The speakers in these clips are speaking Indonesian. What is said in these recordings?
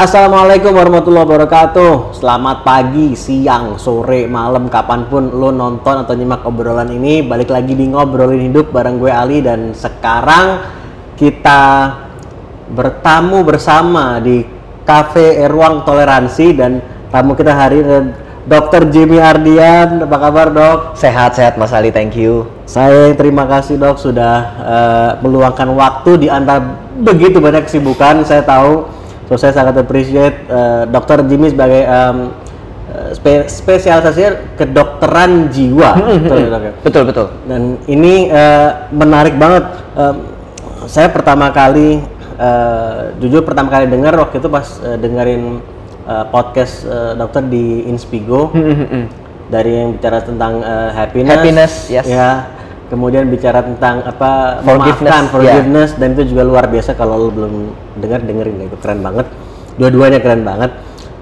Assalamualaikum warahmatullahi wabarakatuh Selamat pagi, siang, sore, malam, kapan pun lo nonton atau nyimak obrolan ini Balik lagi di Ngobrolin Hidup bareng gue Ali Dan sekarang kita bertamu bersama di Cafe Ruang Toleransi Dan tamu kita hari ini Dr. Jimmy Ardian, apa kabar dok? Sehat-sehat Mas Ali, thank you. Saya terima kasih dok sudah uh, meluangkan waktu di antara begitu banyak kesibukan. Saya tahu, so saya sangat appreciate uh, Dr. Jimmy sebagai um, spe spesialisasinya kedokteran jiwa. betul, dok, ya? betul betul. Dan ini uh, menarik banget. Um, saya pertama kali, uh, jujur pertama kali dengar waktu itu pas uh, dengerin uh, podcast uh, dokter di Inspigo dari yang bicara tentang uh, happiness, happiness, yes. ya, kemudian bicara tentang apa forgiveness, memaafkan, forgiveness, yeah. dan itu juga luar biasa kalau lo belum dengar dengerin itu keren banget, dua-duanya keren banget.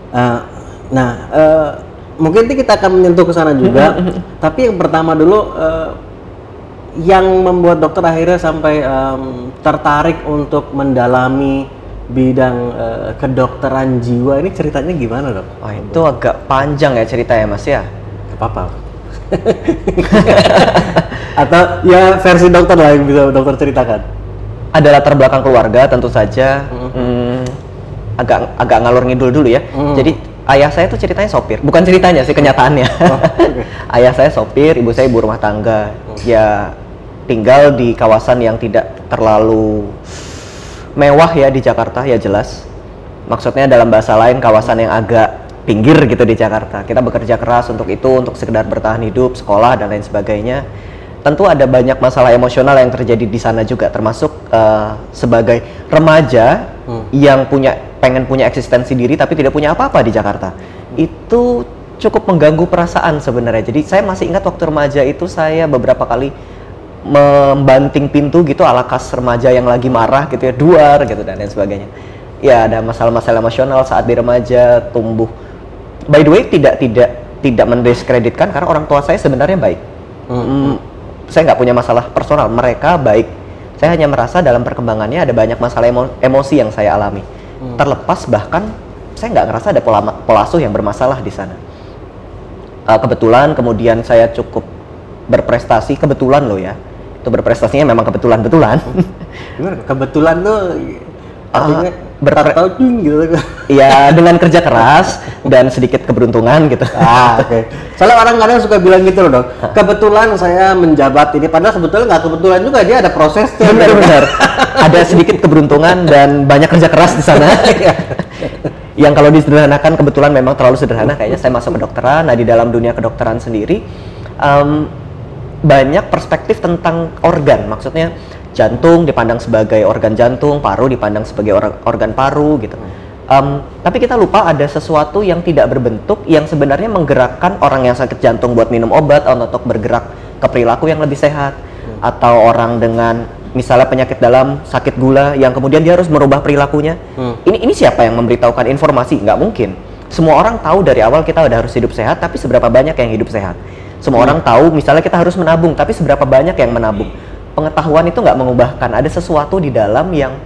Uh, nah, uh, mungkin nanti kita akan menyentuh ke sana juga, tapi yang pertama dulu. Uh, yang membuat dokter akhirnya sampai um, tertarik untuk mendalami bidang uh, kedokteran jiwa ini ceritanya gimana dok? Oh itu agak panjang ya ceritanya mas ya? Gak apa-apa. Atau ya versi dokter lah yang bisa dokter ceritakan. Ada latar belakang keluarga tentu saja. Mm-hmm. Hmm, agak agak ngalur ngidul dulu ya. Mm. Jadi ayah saya tuh ceritanya sopir, bukan ceritanya sih kenyataannya. Oh, okay. ayah saya sopir, ibu saya ibu rumah tangga. Mm. Ya tinggal di kawasan yang tidak terlalu mewah ya di Jakarta ya jelas. Maksudnya dalam bahasa lain kawasan yang agak pinggir gitu di Jakarta. Kita bekerja keras untuk itu, untuk sekedar bertahan hidup, sekolah dan lain sebagainya. Tentu ada banyak masalah emosional yang terjadi di sana juga, termasuk uh, sebagai remaja hmm. yang punya pengen punya eksistensi diri tapi tidak punya apa-apa di Jakarta. Hmm. Itu cukup mengganggu perasaan sebenarnya. Jadi saya masih ingat waktu remaja itu saya beberapa kali membanting pintu gitu ala kas remaja yang lagi marah gitu ya, duar gitu dan lain sebagainya. Ya ada masalah-masalah emosional saat di remaja tumbuh by the way tidak tidak tidak mendiskreditkan karena orang tua saya sebenarnya baik. Hmm. Hmm, saya nggak punya masalah personal, mereka baik. Saya hanya merasa dalam perkembangannya ada banyak masalah emo emosi yang saya alami. Hmm. Terlepas bahkan saya nggak ngerasa ada pola pola asuh yang bermasalah di sana. Uh, kebetulan kemudian saya cukup berprestasi kebetulan loh ya. Itu berprestasinya memang kebetulan-betulan. Kebetulan tuh artinya uh, bertahun gitu. Ya dengan kerja keras dan sedikit keberuntungan gitu. Ah oke. Okay. soalnya orang kadang suka bilang gitu loh dok. Kebetulan saya menjabat ini padahal sebetulnya nggak kebetulan juga dia ada proses benar-benar ada sedikit keberuntungan dan banyak kerja keras di sana. Iya. yang kalau disederhanakan kebetulan memang terlalu sederhana. Kayaknya saya masuk kedokteran. Nah di dalam dunia kedokteran sendiri um, banyak perspektif tentang organ. Maksudnya jantung dipandang sebagai organ jantung, paru dipandang sebagai or organ paru gitu. Um, tapi kita lupa ada sesuatu yang tidak berbentuk yang sebenarnya menggerakkan orang yang sakit jantung buat minum obat atau untuk bergerak ke perilaku yang lebih sehat hmm. atau orang dengan misalnya penyakit dalam sakit gula yang kemudian dia harus merubah perilakunya. Hmm. Ini ini siapa yang memberitahukan informasi? Nggak mungkin. Semua orang tahu dari awal kita udah harus hidup sehat, tapi seberapa banyak yang hidup sehat? Semua hmm. orang tahu misalnya kita harus menabung, tapi seberapa banyak yang menabung? Pengetahuan itu nggak mengubahkan. Ada sesuatu di dalam yang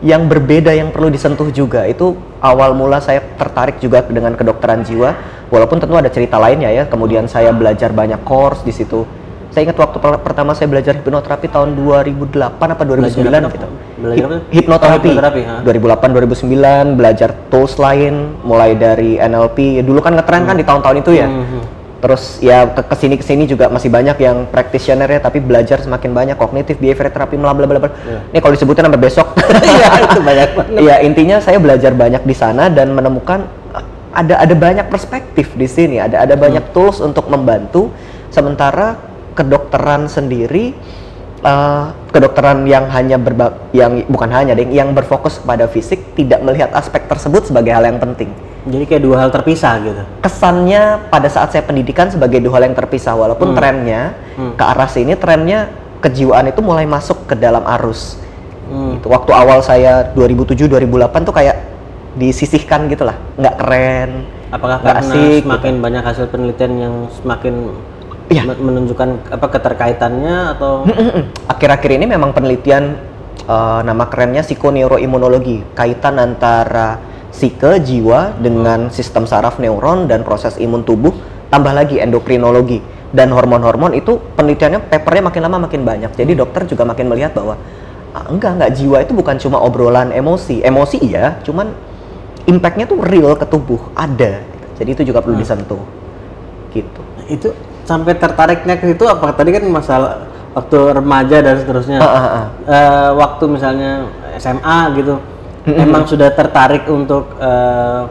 yang berbeda yang perlu disentuh juga. Itu awal mula saya tertarik juga dengan kedokteran jiwa. Walaupun tentu ada cerita lainnya ya kemudian saya belajar banyak course di situ. Saya ingat waktu per pertama saya belajar hipnoterapi tahun 2008 apa 2009 belajar gitu. Belajar apa? hipnoterapi. Oh, 2008 2009 belajar tools lain mulai dari NLP dulu kan ngetren hmm. kan di tahun-tahun itu ya. Hmm. Terus ya ke ke sini ke sini juga masih banyak yang practitioner ya tapi belajar semakin banyak kognitif behavior terapi bla bla bla bla. Yeah. ini kalau disebutin sampai besok. Ya itu banyak banget. Ya intinya saya belajar banyak di sana dan menemukan eh, ada ada banyak perspektif di sini. Ada ada banyak hmm. tools untuk membantu. Sementara kedokteran sendiri uh, kedokteran yang hanya berba yang bukan hanya deh yang berfokus pada fisik tidak melihat aspek tersebut sebagai hal yang penting jadi kayak dua hal terpisah gitu. Kesannya pada saat saya pendidikan sebagai dua hal yang terpisah, walaupun hmm. trennya hmm. ke arah sini, trennya kejiwaan itu mulai masuk ke dalam arus. Hmm. Itu waktu awal saya 2007-2008 tuh kayak disisihkan gitulah, nggak keren. Apakah karena asik, semakin gitu. banyak hasil penelitian yang semakin ya. menunjukkan apa keterkaitannya atau? Akhir-akhir ini memang penelitian uh, nama kerennya psikoneuroimunologi, kaitan antara psike, jiwa dengan sistem saraf neuron dan proses imun tubuh, tambah lagi endokrinologi dan hormon-hormon itu penelitiannya papernya makin lama makin banyak. Jadi dokter juga makin melihat bahwa ah, enggak enggak jiwa itu bukan cuma obrolan emosi. Emosi iya, cuman impactnya tuh real ke tubuh ada. Jadi itu juga perlu disentuh. Gitu. itu sampai tertariknya ke situ apa tadi kan masalah waktu remaja dan seterusnya Ah, ah, ah. Eh, waktu misalnya SMA gitu emang sudah tertarik untuk eh,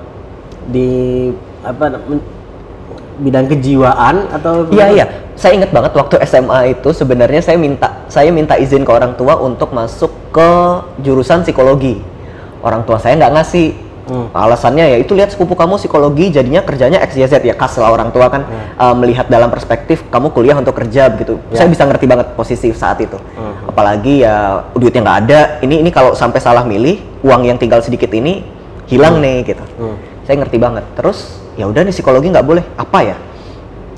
di apa bidang kejiwaan atau Iya iya, saya ingat banget waktu SMA itu sebenarnya saya minta saya minta izin ke orang tua untuk masuk ke jurusan psikologi. Orang tua saya nggak ngasih. Hmm. Alasannya ya itu lihat sepupu kamu psikologi jadinya kerjanya XYZ ya khas lah orang tua kan uh, melihat dalam perspektif kamu kuliah untuk kerja begitu. Ya. Saya bisa ngerti banget posisi saat itu. Hmm. Apalagi ya duitnya nggak ada. Ini ini kalau sampai salah milih uang yang tinggal sedikit ini hilang nih gitu. Hmm. Saya ngerti banget. Terus ya udah nih psikologi nggak boleh. Apa ya?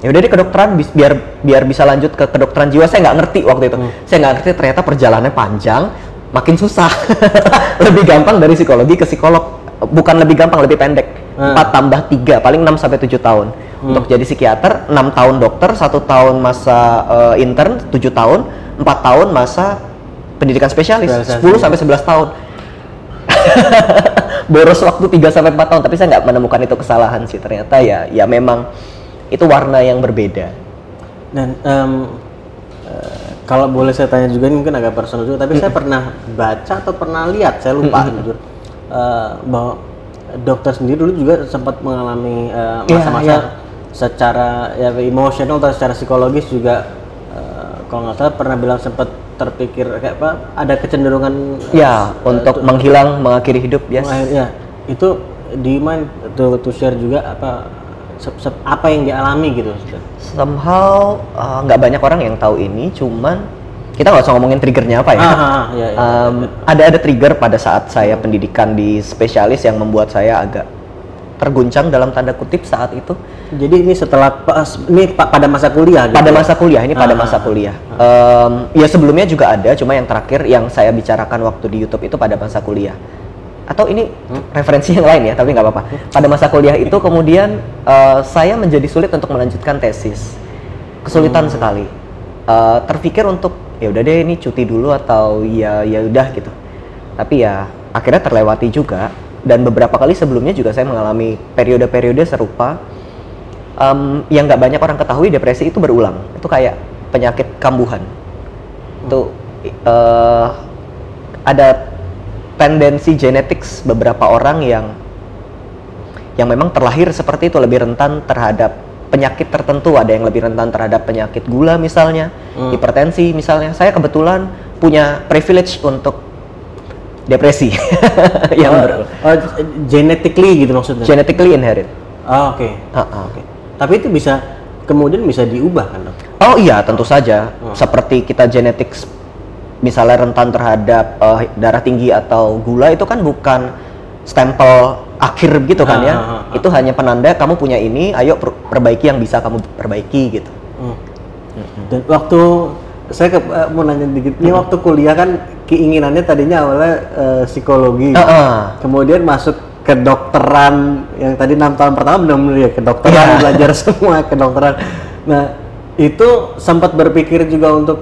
ya udah deh kedokteran biar biar bisa lanjut ke kedokteran jiwa saya nggak ngerti waktu itu saya nggak ngerti ternyata perjalanannya panjang makin susah lebih gampang dari psikologi ke psikolog bukan lebih gampang lebih pendek. Hmm. 4 tambah 3 paling 6 sampai 7 tahun. Untuk jadi psikiater 6 tahun dokter satu tahun masa eh, intern 7 tahun 4 tahun masa pendidikan spesialis. 10 sampai 11 tahun. Boros waktu 3 sampai 4 tahun tapi saya nggak menemukan itu kesalahan sih. Ternyata ya ya memang itu warna yang berbeda. Dan em, eh, kalau boleh saya tanya juga ini mungkin agak personal juga tapi saya pernah baca atau pernah lihat saya lupa jujur eh, bahwa dokter sendiri dulu juga sempat mengalami eh, Iya, masa-masa iya. secara ya emosional atau secara psikologis juga eh, kalau nggak salah pernah bilang sempat terpikir kayak apa ada kecenderungan ya untuk menghilang mengakhiri hidup yes. Mengakhir- ya itu di mind to, to share juga apa sep- sep- apa yang dialami gitu somehow uh, nggak banyak orang yang tahu ini cuman kita nggak usah ngomongin triggernya apa ya. Ah, ah, ah, iya, iya. Um, ada ada trigger pada saat saya pendidikan di spesialis yang membuat saya agak terguncang dalam tanda kutip saat itu. Jadi ini setelah ini pa- pada masa kuliah gitu. pada masa kuliah ini pada Ah, masa ah, kuliah. Em, ya sebelumnya juga ada cuma yang terakhir yang saya bicarakan waktu di YouTube itu pada masa kuliah. Atau ini referensi yang lain ya tapi nggak apa-apa. Pada masa kuliah itu kemudian eh, saya menjadi sulit untuk melanjutkan tesis. Kesulitan sekali. Eh, terpikir untuk ya udah deh ini cuti dulu atau ya ya udah gitu. Tapi ya akhirnya terlewati juga. Dan beberapa kali sebelumnya juga saya mengalami periode-periode serupa. Em, yang nggak banyak orang ketahui depresi itu berulang. Itu kayak penyakit kambuhan. Itu eh, ada tendensi genetik beberapa orang yang yang memang terlahir seperti itu lebih rentan terhadap penyakit tertentu ada yang lebih rentan terhadap penyakit gula misalnya Hmm. hipertensi misalnya saya kebetulan punya privilege untuk depresi yang oh, ber- oh, genetically gitu maksudnya. genetically inherit oh, oke. Ah, ah. Oke. Tapi itu bisa kemudian bisa diubah kan, Dok? Oh iya, tentu saja. Hmm. Seperti kita genetik misalnya rentan terhadap eh, darah tinggi atau gula itu kan bukan stempel akhir gitu kan Ah, ya. ah, ah, ah. Itu hanya penanda kamu punya ini, ayo per- perbaiki yang bisa kamu perbaiki gitu. Hmm. Dan waktu saya ke, eh, mau nanya dikit, Hmm. ini waktu kuliah kan keinginannya tadinya awalnya eh, psikologi, Ah, ah. kemudian masuk kedokteran yang tadi enam tahun pertama benar-benar ya kedokteran Iya. belajar semua kedokteran. Nah itu sempat berpikir juga untuk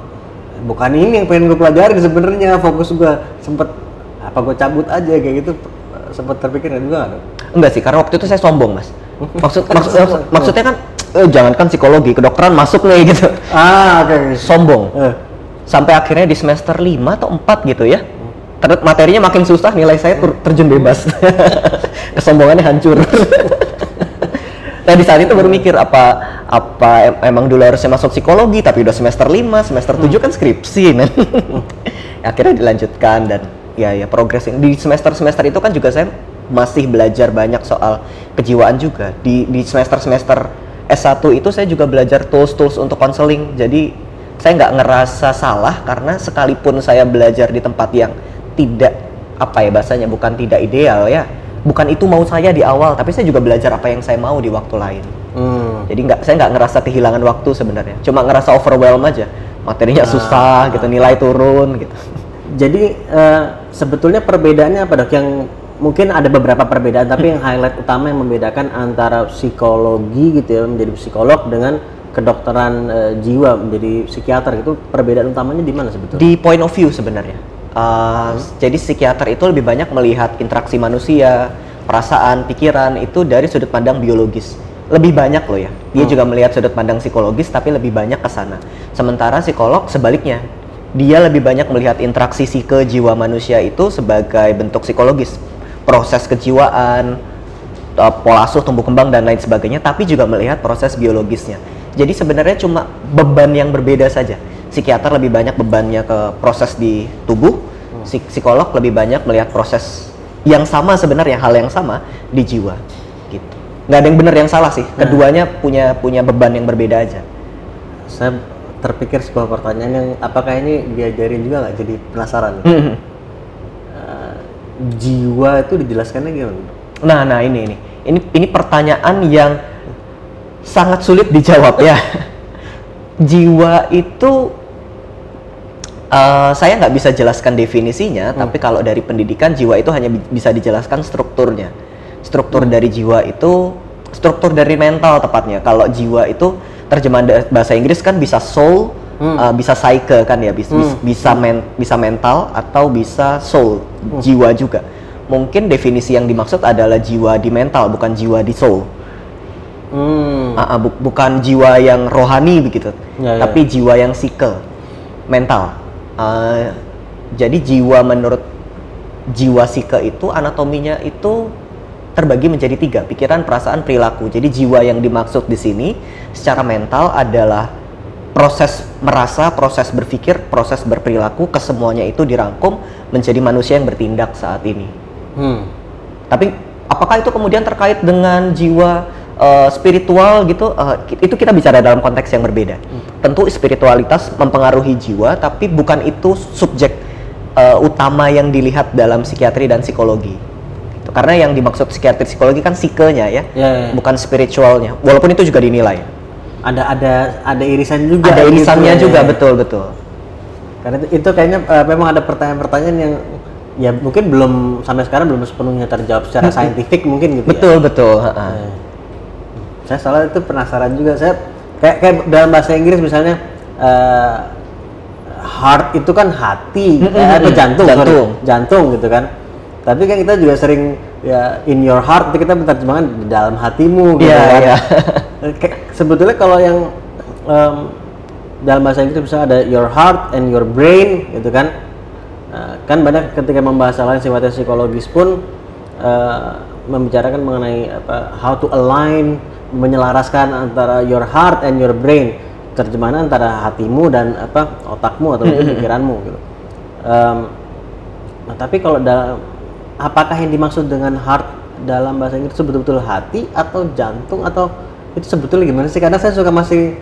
bukan ini yang pengen gue pelajarin sebenarnya fokus gue sempat apa gue cabut aja kayak gitu sempat terpikir juga nggak? Enggak sih, karena waktu itu saya sombong, Mas. Maksud, maksud- maksud- maksudnya kan eh, jangankan psikologi, kedokteran masuk nih gitu. Ah oke. Sombong. Eh, Sampai akhirnya di semester 5 atau 4 gitu ya. Ter- materinya makin susah, nilai saya tur- terjun bebas. Kesombongannya hancur. nah, di saat itu baru mikir apa apa em- emang dulu harusnya masuk psikologi tapi udah semester 5, semester 7 kan skripsi men. akhirnya dilanjutkan dan ya ya progressing di semester-semester itu kan juga saya masih belajar banyak soal kejiwaan juga. Di di semester-semester S1 itu saya juga belajar tools-tools untuk konseling. Jadi saya nggak ngerasa salah karena sekalipun saya belajar di tempat yang tidak apa ya bahasanya bukan tidak ideal ya bukan itu mau saya di awal tapi saya juga belajar apa yang saya mau di waktu lain hmm. jadi nggak saya nggak ngerasa kehilangan waktu sebenarnya cuma ngerasa overwhelm aja materinya susah gitu nilai turun gitu Jadi eh, sebetulnya perbedaannya apa dok? Yang mungkin ada beberapa perbedaan tapi yang highlight utama yang membedakan antara psikologi gitu ya menjadi psikolog dengan kedokteran eh, jiwa menjadi psikiater itu perbedaan utamanya di mana sebetulnya? Di point of view sebenarnya. Uh, Jadi psikiater itu lebih banyak melihat interaksi manusia, perasaan, pikiran itu dari sudut pandang biologis. Lebih banyak loh ya. Dia juga melihat sudut pandang psikologis tapi lebih banyak ke sana. Sementara psikolog sebaliknya. Dia lebih banyak melihat interaksi psike jiwa manusia itu sebagai bentuk psikologis. Proses kejiwaan, uh, pola asuh, tumbuh kembang dan lain sebagainya, tapi juga melihat proses biologisnya. Jadi sebenarnya cuma beban yang berbeda saja. Psikiater lebih banyak bebannya ke proses di tubuh, psik- psikolog lebih banyak melihat proses yang sama sebenarnya hal yang sama di jiwa. Gitu. Nggak ada yang benar yang salah sih. Keduanya punya punya beban yang berbeda aja. Saya terpikir sebuah pertanyaan yang apakah ini diajarin juga nggak jadi penasaran. Mhm. Eh, jiwa itu dijelaskannya gimana? Nah, nah ini ini. Ini ini pertanyaan yang sangat sulit dijawab ya. Jiwa itu eh, saya nggak bisa jelaskan definisinya, tapi kalau dari pendidikan jiwa itu hanya bi- bisa dijelaskan strukturnya. Struktur dari jiwa itu struktur dari mental tepatnya. Kalau jiwa itu terjemahan bahasa Inggris kan bisa soul, eh, bisa psyche kan ya, bis- bis- bisa men- bisa mental atau bisa soul, jiwa juga. Mungkin definisi yang dimaksud adalah jiwa di mental, bukan jiwa di soul. Hmm. Ah, ah, bu- bukan jiwa yang rohani begitu, Ya, ya. tapi jiwa yang psike, mental. Ah, jadi jiwa menurut jiwa psike itu anatominya itu terbagi menjadi tiga, pikiran, perasaan, perilaku. Jadi jiwa yang dimaksud di sini secara mental adalah proses merasa, proses berpikir, proses berperilaku, kesemuanya itu dirangkum menjadi manusia yang bertindak saat ini. Hmm. Tapi apakah itu kemudian terkait dengan jiwa eh, spiritual gitu? Ki- itu kita bicara dalam konteks yang berbeda. Tentu spiritualitas mempengaruhi jiwa, tapi bukan itu subjek eh, utama yang dilihat dalam psikiatri dan psikologi. Gitu. Karena yang dimaksud psikiatri psikologi kan psikenya ya, Ya, ya. bukan spiritualnya. Walaupun itu juga dinilai. Ada ada ada irisan juga. Ada gitu irisannya ya. juga betul betul. Karena itu, itu kayaknya eh, memang ada pertanyaan-pertanyaan yang ya mungkin belum sampai sekarang belum sepenuhnya terjawab secara saintifik mungkin gitu ya. Betul betul. ha-ha. Eh, saya salah itu penasaran juga saya kayak kayak dalam bahasa Inggris misalnya eh, heart itu kan hati Mm-mm, eh, atau mm-mm. jantung sorry. Jantung. jantung gitu kan tapi kan kita juga sering ya in your heart itu kita menerjemahkan di dalam hatimu gitu Iya, kan. iya. Eh, kayak- sebetulnya kalau yang em, dalam bahasa Inggris bisa ada your heart and your brain gitu kan. Eh, kan banyak ketika membahas hal yang sifatnya psikologis pun eh, membicarakan mengenai apa how to align menyelaraskan antara your heart and your brain terjemahan antara hatimu dan apa otakmu atau pikiranmu gitu. Em, nah tapi kalau dalam apakah yang dimaksud dengan heart dalam bahasa Inggris itu betul-betul hati atau jantung atau itu sebetulnya gimana sih karena saya suka masih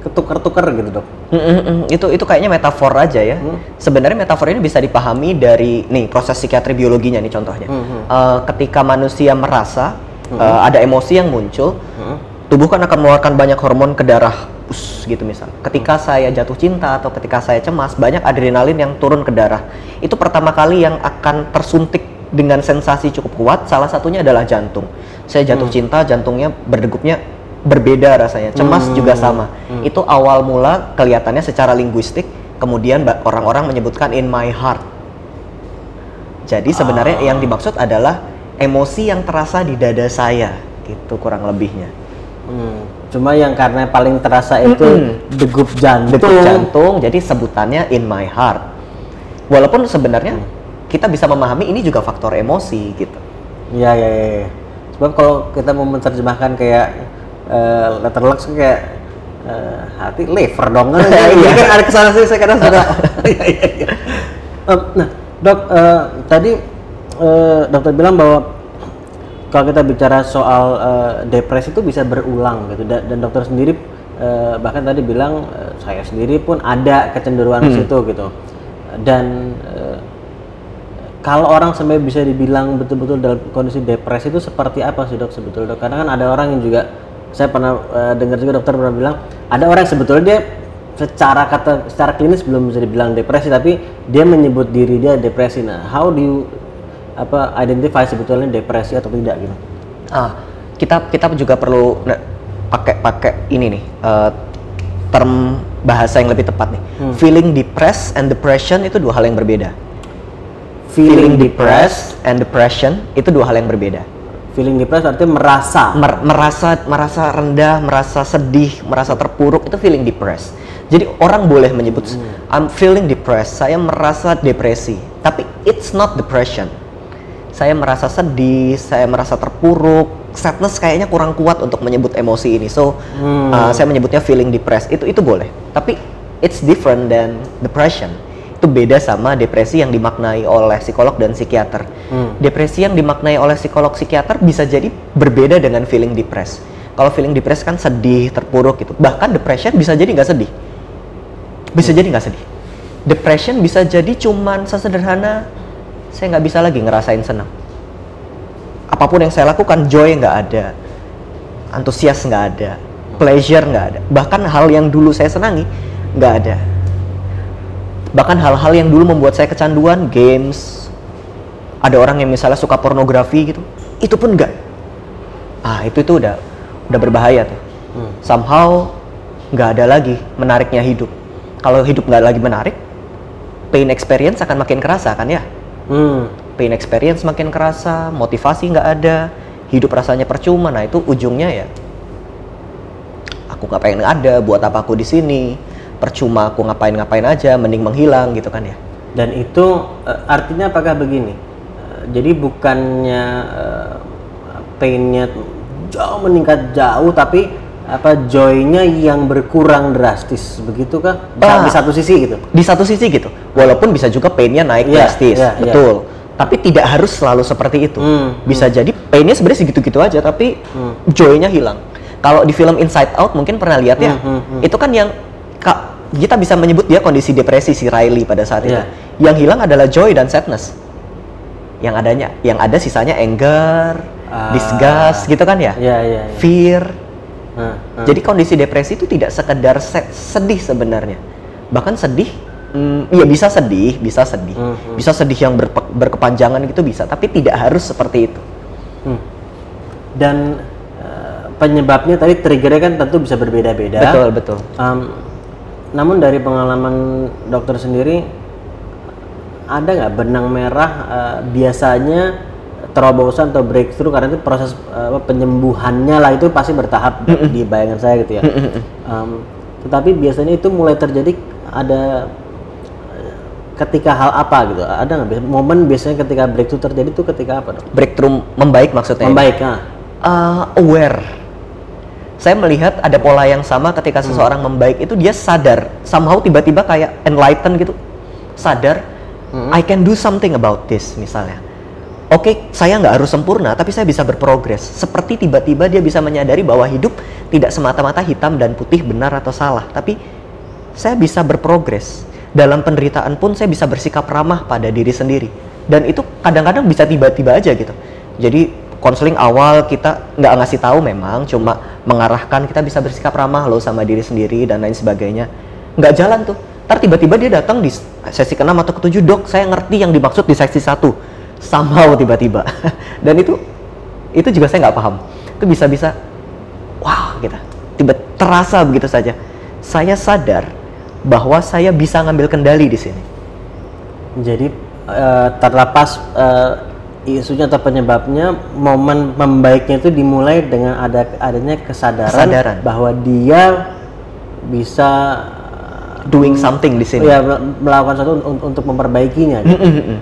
ketukar-tukar gitu dok Mm, mm, mm. itu itu kayaknya metafor aja ya. Sebenarnya metafor ini bisa dipahami dari nih proses psikiatri biologinya nih contohnya. Mhm. Eh, ketika manusia merasa eh, ada emosi yang muncul, Hmm. tubuh kan akan mengeluarkan banyak hormon ke darah, us gitu misal. Ketika saya jatuh cinta atau ketika saya cemas, banyak adrenalin yang turun ke darah. Itu pertama kali yang akan tersuntik dengan sensasi cukup kuat. Salah satunya adalah jantung. Saya jatuh cinta, jantungnya berdegupnya berbeda rasanya. Cemas juga sama. Itu awal mula kelihatannya secara linguistik. Kemudian orang-orang menyebutkan in my heart. Jadi sebenarnya yang dimaksud adalah emosi yang terasa di dada saya, gitu kurang lebihnya. Hmm. Cuma yang karena paling terasa itu Mm-mm. degup jantung. Degup jantung, jadi sebutannya in my heart. Walaupun sebenarnya kita bisa memahami ini juga faktor emosi gitu. Iya iya iya. iya. Sebab kalau kita mau menerjemahkan kayak eh, letterbox kayak eh, hati liver dong. Iya kan ada ke sana sih saya kadang suka. Iya iya iya. Em, Nah dok eh, tadi eh, dokter bilang bahwa kalau kita bicara soal eh, depresi itu bisa berulang gitu dan, dan dokter sendiri eh, bahkan tadi bilang eh, saya sendiri pun ada kecenderungan ke situ gitu dan eh, kalau orang sampai bisa dibilang betul-betul dalam kondisi depresi itu seperti apa sih dok sebetulnya dok? Karena kan ada orang yang juga saya pernah eh, dengar juga dokter pernah bilang ada orang yang sebetulnya dia secara kata secara klinis belum bisa dibilang depresi tapi dia menyebut diri dia depresi. Nah, how do you apa identify sebetulnya depresi atau tidak gitu. Ah, kita kita juga perlu pakai pakai ini nih eh, term bahasa yang lebih tepat nih. Feeling depressed and depression itu dua hal yang berbeda. Feeling depressed and depression itu dua hal yang berbeda. Feeling depressed artinya merasa. Mer- merasa merasa rendah, merasa sedih, merasa terpuruk itu feeling depressed. Jadi orang boleh menyebut I'm feeling depressed, saya merasa depresi, tapi it's not depression. Saya merasa sedih, saya merasa terpuruk, sadness kayaknya kurang kuat untuk menyebut emosi ini. So uh, saya menyebutnya feeling depressed. Itu itu boleh. Tapi it's different than depression. Itu beda sama depresi yang dimaknai oleh psikolog dan psikiater. Depresi yang dimaknai oleh psikolog psikiater bisa jadi berbeda dengan feeling depressed. Kalau feeling depressed kan sedih, terpuruk gitu. Bahkan depression bisa jadi nggak sedih. Bisa jadi nggak sedih. Depression bisa jadi cuman sesederhana saya nggak bisa lagi ngerasain senang. Apa pun yang saya lakukan joy nggak ada, antusias nggak ada, pleasure nggak ada. Bahkan hal yang dulu saya senangi nggak ada. Bahkan hal-hal yang dulu membuat saya kecanduan, games, ada orang yang misalnya suka pornografi gitu, itu pun nggak. Ah itu itu udah udah berbahaya tuh. Somehow nggak ada lagi menariknya hidup. Kalau hidup nggak lagi menarik, pain experience akan makin kerasa kan ya. Hmm. Pain experience makin kerasa, motivasi nggak ada, hidup rasanya percuma. Nah itu ujungnya ya, aku nggak pengen ada, buat apa aku di sini? Percuma aku ngapain-ngapain aja, mending menghilang gitu kan ya. Dan itu eh, artinya apakah begini? Eh, jadi bukannya eh, painnya jauh meningkat jauh, tapi apa joy-nya yang berkurang drastis, begitu kah? Di, Ah. di satu sisi gitu. Di satu sisi gitu, walaupun bisa juga painnya naik Iya, drastis, iya, iya. betul. Tapi tidak harus selalu seperti itu. Hmm, Bisa jadi painnya sebenarnya segitu-gitu aja, tapi joy-nya hilang. Kalau di film Inside Out mungkin pernah lihat ya, Hmm, hmm, hmm. itu kan yang kita bisa menyebut dia kondisi depresi si Riley pada saat itu. Iya. Yang hilang adalah joy dan sadness. Yang adanya, yang ada sisanya anger, Ah. disgust gitu kan ya, Iya, iya, iya. fear. Nah, nah. Jadi kondisi depresi itu tidak sekedar se- sedih sebenarnya. Bahkan sedih, mm, iya bisa sedih, bisa sedih. Hmm, hmm. Bisa sedih yang berpe- berkepanjangan gitu bisa, tapi tidak harus seperti itu. Hmm. Dan eh, penyebabnya tadi triggernya kan tentu bisa berbeda-beda. Betul, betul. Em, namun dari pengalaman dokter sendiri ada nggak benang merah eh, biasanya terobosan atau breakthrough karena itu proses apa, penyembuhannya lah itu pasti bertahap di bayangan saya gitu ya. Em, tetapi biasanya itu mulai terjadi ada eh, ketika hal apa gitu? Ada nggak momen biasanya ketika breakthrough terjadi itu ketika apa dok? Breakthrough membaik maksudnya. Membaik nah. Uh, aware. Saya melihat ada pola yang sama ketika seseorang membaik itu dia sadar, somehow tiba-tiba kayak enlighten gitu, sadar, I can do something about this misalnya. Oke, saya nggak harus sempurna, tapi saya bisa berprogres. Seperti tiba-tiba dia bisa menyadari bahwa hidup tidak semata-mata hitam dan putih, benar atau salah, tapi saya bisa berprogres. Dalam penderitaan pun saya bisa bersikap ramah pada diri sendiri. Dan itu kadang-kadang bisa tiba-tiba aja gitu. Jadi konseling awal kita nggak ngasih tahu memang, cuma mengarahkan kita bisa bersikap ramah loh sama diri sendiri dan lain sebagainya. Nggak jalan tuh. Ntar tiba-tiba dia datang di sesi ke-6 atau ke-7, dok saya ngerti yang dimaksud di sesi 1. Somehow tiba-tiba. dan itu itu juga saya nggak paham. Itu bisa-bisa wah gitu. Tiba terasa begitu saja. Saya sadar bahwa saya bisa ngambil kendali di sini. Jadi eh, terlepas eh, isunya atau penyebabnya, momen membaiknya itu dimulai dengan ada adanya kesadaran, Kesadaran. bahwa dia bisa Doing something di sini. ya mel- melakukan sesuatu un- untuk memperbaikinya. gitu. Mm-mm-mm.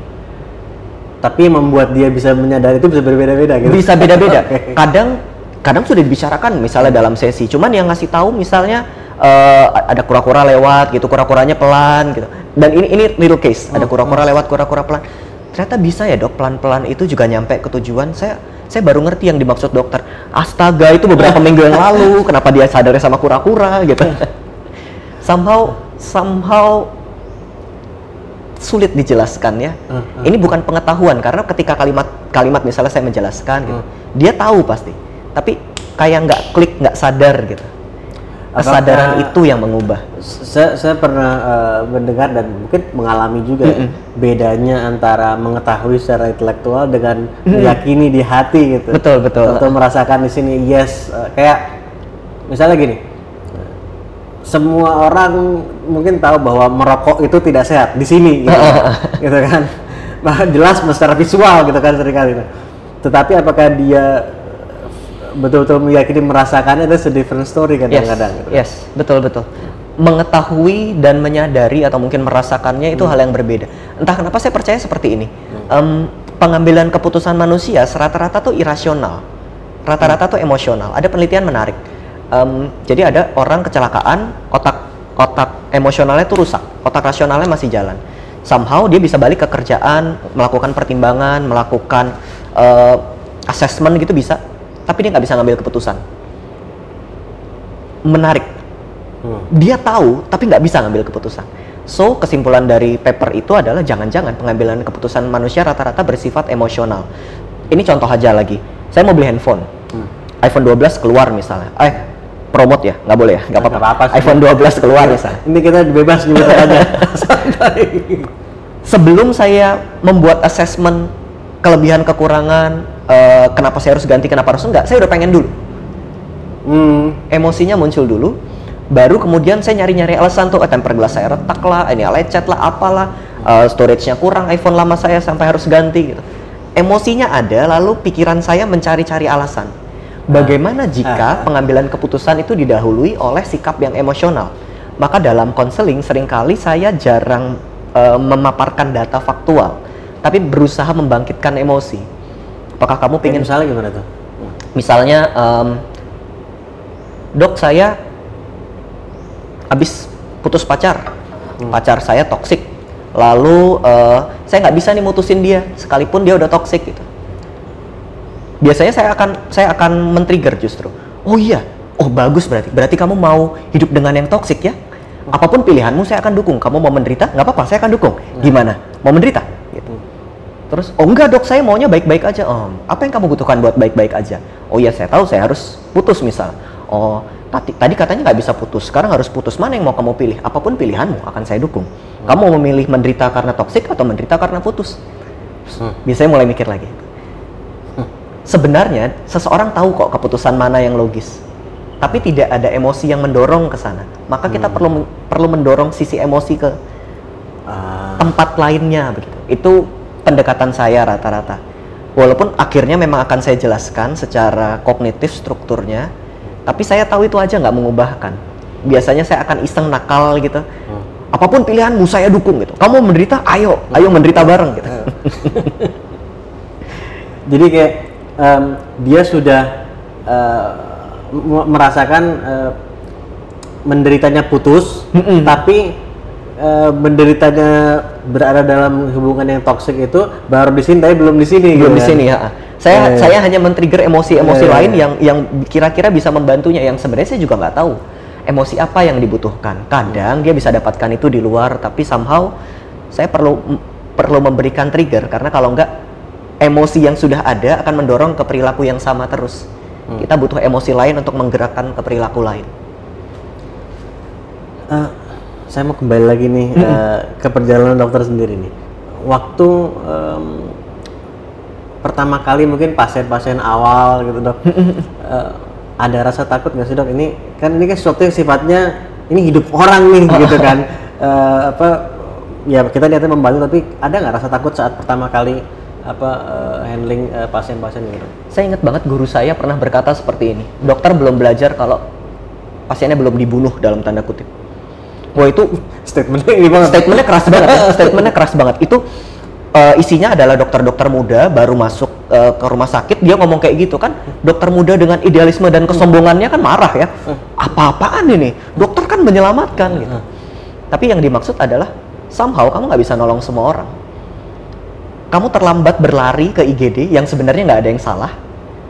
Tapi yang membuat dia bisa menyadari itu bisa berbeda-beda gitu. bisa beda-beda. Oke. Kadang kadang sudah dibicarakan misalnya dalam sesi, cuman yang ngasih tahu misalnya eh, ada kura-kura lewat gitu, kura-kuranya pelan gitu. Dan ini ini little case, ada kura-kura lewat, kura-kura pelan. Ternyata bisa ya dok, pelan-pelan itu juga nyampe ke tujuan. Saya saya baru ngerti yang dimaksud dokter. Astaga itu beberapa minggu yang lalu, kenapa dia sadarnya sama kura-kura gitu. somehow somehow sulit dijelaskan ya. Ini bukan pengetahuan karena ketika kalimat kalimat misalnya saya menjelaskan gitu, dia tahu pasti. Tapi kayak nggak klik, nggak sadar gitu. Kesadaran itu yang mengubah saya, saya pernah uh, mendengar dan mungkin mengalami juga ya, bedanya antara mengetahui secara intelektual dengan meyakini di hati gitu. Betul, betul. Atau merasakan di sini yes uh, kayak misalnya gini. Semua orang mungkin tahu bahwa merokok itu tidak sehat di sini gitu, gitu kan. Bahkan jelas secara visual gitu kan sering kali. Tetapi apakah dia betul-betul meyakini merasakannya itu different story kadang-kadang. Yes, gitu. yes, betul betul. Mengetahui dan menyadari atau mungkin merasakannya itu hmm. hal yang berbeda. Entah kenapa saya percaya seperti ini. Hmm. Um, pengambilan keputusan manusia rata-rata tuh irasional, rata-rata hmm. tuh emosional. Ada penelitian menarik. Um, jadi ada orang kecelakaan, otak otak emosionalnya tuh rusak, otak rasionalnya masih jalan. Somehow dia bisa balik ke kerjaan, melakukan pertimbangan, melakukan uh, assessment gitu bisa tapi dia nggak bisa ngambil keputusan. Menarik. Hmm. Dia tahu, tapi nggak bisa ngambil keputusan. So, kesimpulan dari paper itu adalah jangan-jangan pengambilan keputusan manusia rata-rata bersifat emosional. Ini contoh aja lagi. Saya mau beli handphone. Hmm. iPhone 12 keluar misalnya. Eh, promote ya? Nggak boleh ya? Nggak apa-apa. iPhone 12 keluar misalnya. Ini kita bebas gitu aja. Sebelum saya membuat assessment kelebihan kekurangan uh, kenapa saya harus ganti kenapa harus enggak saya udah pengen dulu hmm. emosinya muncul dulu baru kemudian saya nyari-nyari alasan tuh eh, temper gelas saya retak lah ini lecet lah apalah uh, storage-nya kurang iPhone lama saya sampai harus ganti gitu emosinya ada lalu pikiran saya mencari-cari alasan bagaimana ah. jika ah. pengambilan keputusan itu didahului oleh sikap yang emosional maka dalam konseling sering kali saya jarang uh, memaparkan data faktual tapi berusaha membangkitkan emosi. Apakah kamu pengen misalnya gimana tuh? Misalnya, um, dok saya habis putus pacar, hmm. pacar saya toksik, lalu uh, saya nggak bisa nih mutusin dia, sekalipun dia udah toksik gitu. Biasanya saya akan saya akan men-trigger justru. Oh iya, oh bagus berarti. Berarti kamu mau hidup dengan yang toksik ya? Apa pun pilihanmu saya akan dukung. Kamu mau menderita? Nggak apa-apa, saya akan dukung. Nah. Gimana? Mau menderita? Terus, oh enggak dok, saya maunya baik-baik aja. Oh, apa yang kamu butuhkan buat baik-baik aja? Oh iya, saya tahu saya harus putus misal. Oh, tadi, tadi katanya nggak bisa putus, sekarang harus putus. Mana yang mau kamu pilih? Apa pun pilihanmu akan saya dukung. Kamu mau memilih menderita karena toksik atau menderita karena putus? Hmm. Biasanya mulai mikir lagi. Hmm. Sebenarnya seseorang tahu kok keputusan mana yang logis, tapi tidak ada emosi yang mendorong ke sana. Maka kita hmm. perlu perlu mendorong sisi emosi ke uh. tempat lainnya begitu. Itu pendekatan saya rata-rata. Walaupun akhirnya memang akan saya jelaskan secara kognitif strukturnya, tapi saya tahu itu aja nggak mengubahkan. Biasanya saya akan iseng nakal gitu. Hmm. Apa pun pilihanmu saya dukung gitu. Kamu menderita, ayo, ayo menderita bareng gitu. Hmm. Jadi kayak um, dia sudah uh, merasakan uh, menderitanya putus, mm -mm. tapi uh, menderitanya berada dalam hubungan yang toksik itu baru di sini tapi belum di sini belum gitu di kan? sini ya saya yeah, saya hanya men-trigger emosi-emosi yeah, lain yeah. yang yang kira-kira bisa membantunya. Yang sebenarnya saya juga nggak tahu. Emosi apa yang dibutuhkan? Kadang dia bisa dapatkan itu di luar tapi somehow saya perlu perlu memberikan trigger. Karena kalau enggak emosi yang sudah ada akan mendorong ke perilaku yang sama terus. Hmm. kita butuh emosi lain untuk menggerakkan ke perilaku lain. Uh, saya mau kembali lagi nih hmm. uh, ke perjalanan dokter sendiri nih. Waktu um, pertama kali mungkin pasien-pasien awal gitu dok, uh, ada rasa takut nggak sih dok? Ini kan ini kan sesuatu yang sifatnya ini hidup orang nih gitu kan. Uh, apa ya kita niatnya membantu tapi ada nggak rasa takut saat pertama kali apa uh, handling uh, pasien-pasien gitu? Saya ingat banget guru saya pernah berkata seperti ini. Dokter belum belajar kalau pasiennya belum dibunuh dalam tanda kutip Wah itu statementnya ini banget. Statementnya keras banget. Ya. Statementnya keras banget. Itu uh, isinya adalah dokter-dokter muda baru masuk uh, ke rumah sakit dia ngomong kayak gitu kan. Dokter muda dengan idealisme dan kesombongannya kan marah ya. Apa-apaan ini? Dokter kan menyelamatkan gitu. Tapi yang dimaksud adalah somehow kamu nggak bisa nolong semua orang. Kamu terlambat berlari ke IGD yang sebenarnya nggak ada yang salah.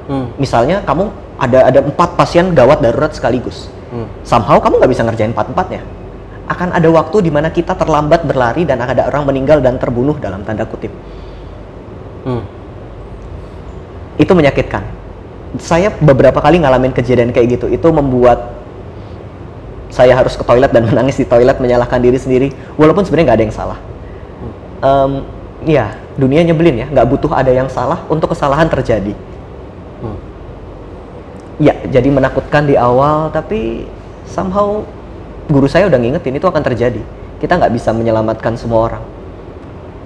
Hmm. Misalnya kamu ada ada empat pasien gawat darurat sekaligus. Hmm. Somehow kamu nggak bisa ngerjain empat empatnya akan ada waktu di mana kita terlambat berlari dan ada orang meninggal dan terbunuh dalam tanda kutip. Hmm. Itu menyakitkan. Saya beberapa kali ngalamin kejadian kayak gitu. Itu membuat saya harus ke toilet dan menangis di toilet menyalahkan diri sendiri walaupun sebenarnya nggak ada yang salah Em, ya dunia nyebelin ya nggak butuh ada yang salah untuk kesalahan terjadi Hmm. ya jadi menakutkan di awal tapi somehow guru saya udah ngingetin itu akan terjadi. Kita nggak bisa menyelamatkan semua orang.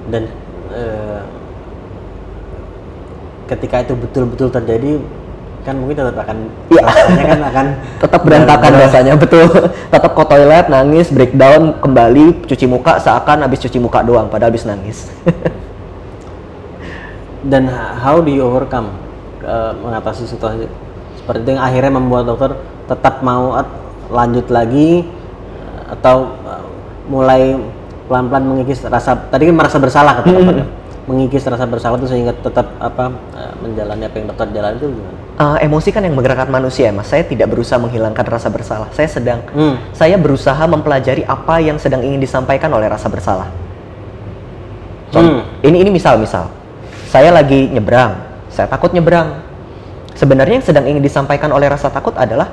Dan eh, ketika itu betul-betul terjadi kan mungkin tetap akan Iya. rasanya kan akan tetap berantakan rasanya betul. Tetap ke toilet nangis breakdown kembali cuci muka seakan habis cuci muka doang padahal habis nangis. Dan how do you overcome eh, mengatasi situasi seperti itu yang akhirnya membuat dokter tetap mau lanjut lagi atau eh, mulai pelan-pelan mengikis rasa tadi kan merasa bersalah kata ya. mengikis rasa bersalah itu sehingga tetap apa eh, menjalani apa yang dokter jalani itu gimana? Eh, emosi kan yang menggerakkan manusia mas saya tidak berusaha menghilangkan rasa bersalah saya sedang Hmm. saya berusaha mempelajari apa yang sedang ingin disampaikan oleh rasa bersalah Hmm. ini ini misal misal saya lagi nyebrang saya takut nyebrang sebenarnya yang sedang ingin disampaikan oleh rasa takut adalah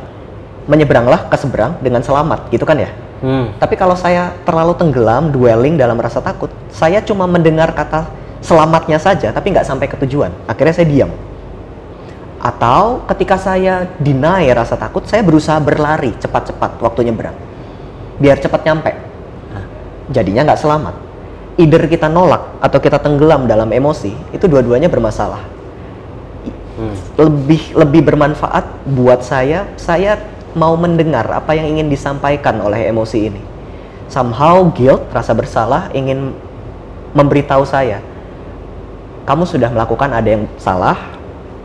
menyeberanglah ke seberang dengan selamat gitu kan ya Hmm. tapi kalau saya terlalu tenggelam dwelling dalam rasa takut saya cuma mendengar kata selamatnya saja tapi nggak sampai ke tujuan. Akhirnya saya diam. Atau ketika saya deny rasa takut saya berusaha berlari cepat-cepat waktu nyebrang. Biar cepat nyampe. Nah, jadinya nggak selamat. Either kita nolak atau kita tenggelam dalam emosi itu dua-duanya bermasalah. Hmm. lebih lebih bermanfaat buat saya saya mau mendengar apa yang ingin disampaikan oleh emosi ini somehow guilt rasa bersalah ingin memberitahu saya kamu sudah melakukan ada yang salah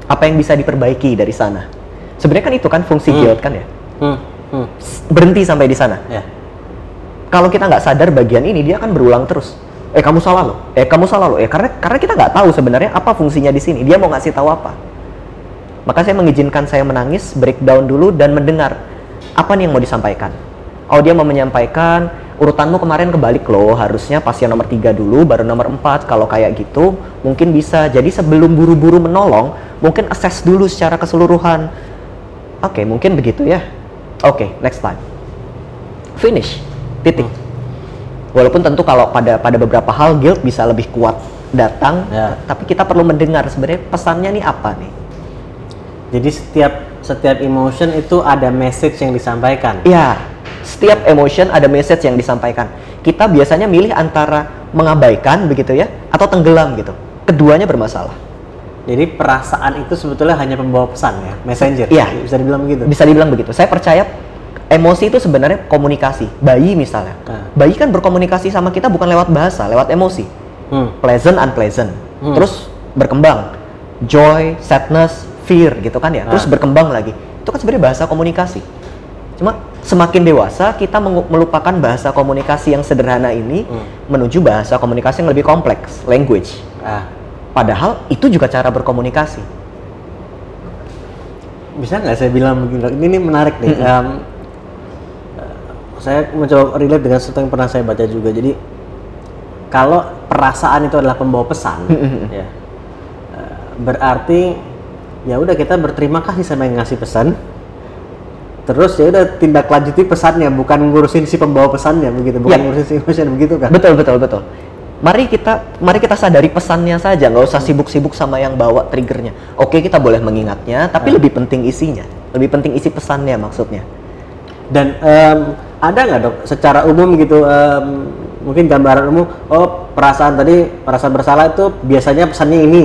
apa yang bisa diperbaiki dari sana sebenarnya kan itu kan fungsi Hmm. guilt kan ya Hmm. Hmm. berhenti sampai di sana Ya. kalau kita nggak sadar bagian ini dia akan berulang terus eh kamu salah loh eh kamu salah loh eh karena karena kita nggak tahu sebenarnya apa fungsinya di sini dia mau ngasih tahu apa maka saya mengizinkan saya menangis breakdown dulu dan mendengar apa nih yang mau disampaikan. Oh dia mau menyampaikan urutanmu kemarin kebalik loh harusnya pasien nomor tiga dulu baru nomor empat. Kalau kayak gitu mungkin bisa. Jadi sebelum buru-buru menolong mungkin assess dulu secara keseluruhan. Oke mungkin begitu ya. Oke next time finish. Titik. Walaupun tentu kalau pada pada beberapa hal guilt bisa lebih kuat datang. Ya. tapi kita perlu mendengar sebenarnya pesannya nih apa nih Jadi setiap setiap emotion itu ada message yang disampaikan. ya setiap emotion ada message yang disampaikan kita biasanya milih antara mengabaikan begitu ya atau tenggelam gitu keduanya bermasalah Jadi perasaan itu sebetulnya hanya pembawa pesan ya, messenger. Iya. Bisa dibilang begitu. bisa dibilang begitu saya percaya emosi itu sebenarnya komunikasi bayi misalnya Ah. bayi kan berkomunikasi sama kita bukan lewat bahasa lewat emosi Hmm. pleasant unpleasant Hmm. terus berkembang joy sadness fear gitu kan ya terus Ah. berkembang lagi itu kan sebenarnya bahasa komunikasi cuma semakin dewasa kita melupakan bahasa komunikasi yang sederhana ini Hmm. menuju bahasa komunikasi yang lebih kompleks language Ah, padahal itu juga cara berkomunikasi bisa nggak saya bilang begini? Ini, menarik nih. Em, eh, saya mencoba relate dengan sesuatu yang pernah saya baca juga. Jadi kalau perasaan itu adalah pembawa pesan, ya, eh, berarti ya udah kita berterima kasih sama yang ngasih pesan. Terus ya udah tindak lanjuti pesannya, bukan ngurusin si pembawa pesannya begitu, bukan Ya. ngurusin si emotion begitu kan? betul betul betul mari kita mari kita sadari pesannya saja nggak usah sibuk-sibuk sama yang bawa triggernya oke kita boleh mengingatnya tapi Ah. lebih penting isinya lebih penting isi pesannya maksudnya Dan em, ada nggak dok secara umum gitu em, mungkin gambaran umum oh perasaan tadi perasaan bersalah itu biasanya pesannya ini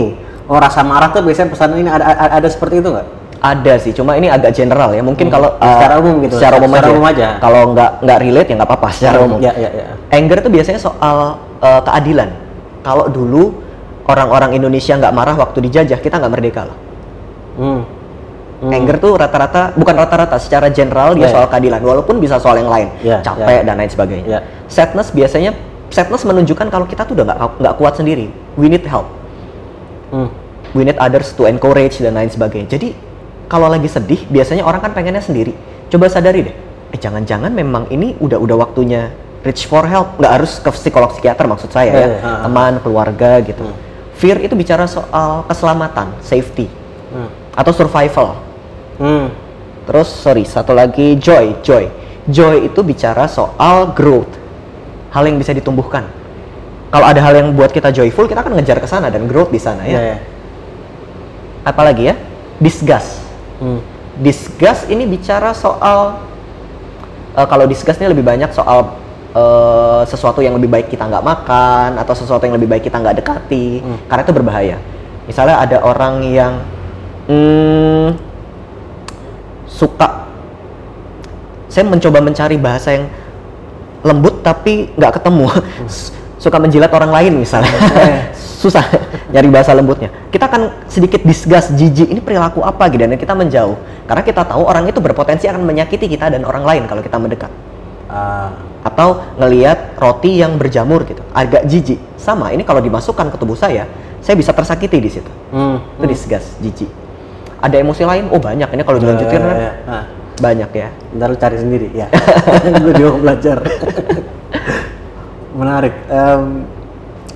oh rasa marah tuh biasanya pesan ini ada, ada, ada seperti itu nggak? ada sih cuma ini agak general ya mungkin Hmm. kalau uh, Secara umum gitu, secara umum secara aja, umum aja. kalau nggak nggak relate ya nggak apa-apa secara umum Ya ya ya. anger itu biasanya soal uh, keadilan kalau dulu orang-orang Indonesia nggak marah waktu dijajah kita nggak merdeka loh Hmm. Hmm. Anger tuh rata-rata bukan rata-rata secara general dia Ya, soal keadilan walaupun bisa soal yang lain Ya, capek ya. dan lain sebagainya. Ya. Sadness biasanya sadness menunjukkan kalau kita tuh udah nggak nggak kuat sendiri. We need help. Hmm. We need others to encourage dan lain sebagainya. Jadi kalau lagi sedih biasanya orang kan pengennya sendiri. Coba sadari deh. Eh jangan-jangan memang ini udah udah waktunya reach for help. Nggak harus ke psikolog psikiater maksud saya ya. Ya, ha, ha. Teman, keluarga gitu. Hmm. Fear itu bicara soal keselamatan, safety Hmm. atau survival. Hmm. Terus sorry, satu lagi joy, joy. Joy itu bicara soal growth, hal yang bisa ditumbuhkan. Kalau ada hal yang buat kita joyful, kita akan ngejar ke sana dan growth di sana ya. Iya, iya. Apalagi ya? Disgust. Hmm. Disgust ini bicara soal eh, kalau disgust ini lebih banyak soal eh, sesuatu yang lebih baik kita nggak makan atau sesuatu yang lebih baik kita nggak dekati Hmm. karena itu berbahaya. Misalnya ada orang yang hmm, suka saya mencoba mencari bahasa yang lembut tapi nggak ketemu S- suka menjilat orang lain misalnya. Susah nyari bahasa lembutnya. Kita akan sedikit disgust jijik ini perilaku apa gitu dan kita menjauh. Karena kita tahu orang itu berpotensi akan menyakiti kita dan orang lain kalau kita mendekat. Ah, atau ngelihat roti yang berjamur gitu agak jijik. Sama ini kalau dimasukkan ke tubuh saya saya bisa tersakiti di situ. Hmm. itu disgust jijik. Ada emosi lain? Oh banyak ini kalau dilanjutin kan ya. Ah, banyak ya. Ntar lu cari sendiri ya. Gue juga belajar. Menarik. Em,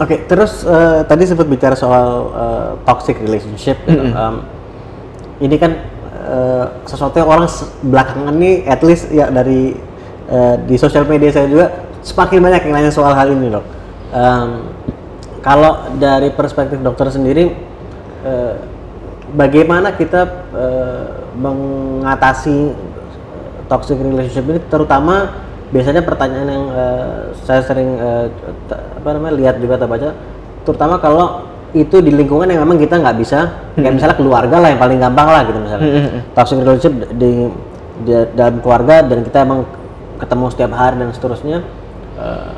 Oke, terus eh, tadi sempat bicara soal eh, toxic relationship. Gitu. Em, ini kan eh, sesuatu yang orang belakangan nih, at least ya dari eh, di sosial media saya juga semakin banyak yang nanya soal hal ini dok. Em, kalau dari perspektif dokter sendiri, eh, bagaimana kita eh, mengatasi toxic relationship ini, terutama biasanya pertanyaan yang eh, saya sering t- apa namanya lihat juga atau baca, terutama kalau itu di lingkungan yang memang kita nggak bisa, kayak misalnya keluarga lah yang paling gampang lah gitu misalnya, toxic relationship di, di- dalam keluarga dan kita emang ketemu setiap hari dan seterusnya. eh,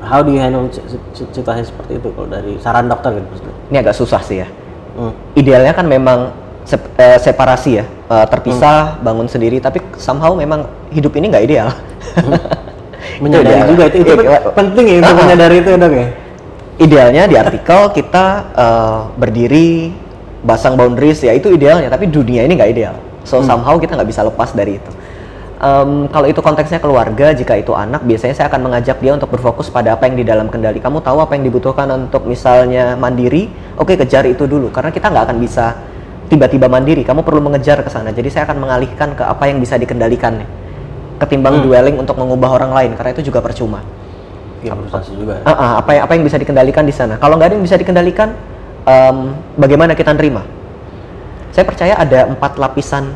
how do you handle si- si- situasi seperti itu kalau dari saran dokter gitu maksudnya? ini agak susah sih ya Hmm. idealnya kan memang sep- separasi ya terpisah bangun sendiri tapi somehow memang hidup ini nggak ideal menyadari ideal. juga itu, itu kayak- penting ya untuk ah. menyadari itu ya dok ya? Idealnya di artikel kita eh, berdiri basang boundaries ya itu idealnya tapi dunia ini nggak ideal. So somehow kita nggak bisa lepas dari itu. Em, kalau itu konteksnya keluarga jika itu anak biasanya saya akan mengajak dia untuk berfokus pada apa yang di dalam kendali. Kamu tahu apa yang dibutuhkan untuk misalnya mandiri? Oke kejar itu dulu karena kita nggak akan bisa tiba-tiba mandiri. Kamu perlu mengejar ke sana. Jadi saya akan mengalihkan ke apa yang bisa dikendalikan ketimbang dwelling untuk mengubah orang lain karena itu juga percuma ya frustasi juga Ah, ah, apa yang apa yang bisa dikendalikan di sana. Kalau nggak ada yang bisa dikendalikan, em, bagaimana kita nerima? Saya percaya ada empat lapisan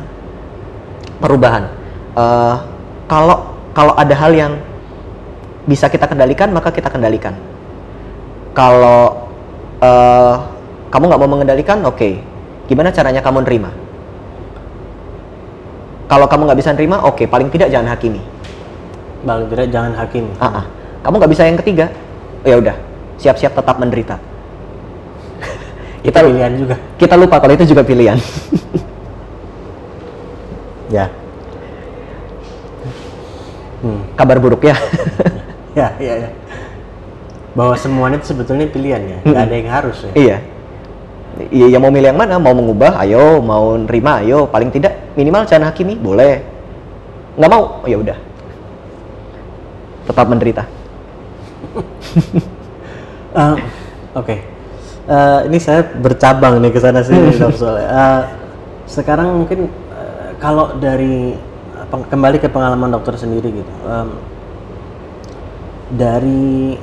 perubahan. Eh, kalau kalau ada hal yang bisa kita kendalikan, maka kita kendalikan. Kalau eh, kamu nggak mau mengendalikan, oke. Gimana caranya kamu nerima? Kalau kamu nggak bisa nerima, oke. Paling tidak jangan hakimi. paling tidak jangan hakim Ah, ah. Kamu nggak bisa yang ketiga, ya udah, siap-siap tetap menderita. itu kita pilihan juga kita lupa kalau itu juga pilihan. ya hmm. Kabar buruk ya. ya ya ya bahwa semuanya itu sebetulnya pilihan ya nggak ada yang harus ya iya. Iya, ya mau milih yang mana? Mau mengubah, ayo. Mau nerima, ayo. Paling tidak minimal jangan hakimi, boleh. Nggak mau, oh, ya udah. Tetap menderita. Eh, Oke, Eh, ini saya bercabang nih ke sana sini dok soalnya. Eh, sekarang mungkin eh, kalau dari kembali ke pengalaman dokter sendiri gitu, em, dari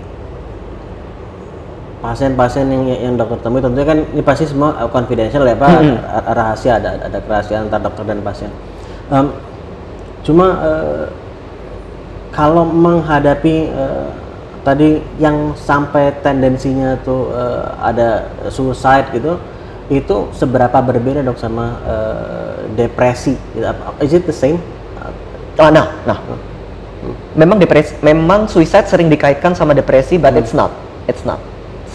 pasien-pasien yang yang dokter temui tentunya kan ini pasti semua eh, confidential ya pak, ra- rahasia ada ada kerahasiaan antar dokter dan pasien. Em, cuma eh, kalau menghadapi eh, tadi yang sampai tendensinya tuh eh, ada suicide gitu itu seberapa berbeda dok sama eh, depresi gitu. Is it the same Oh, nah, nah. Memang depresi, memang suicide sering dikaitkan sama depresi, but it's not. It's not.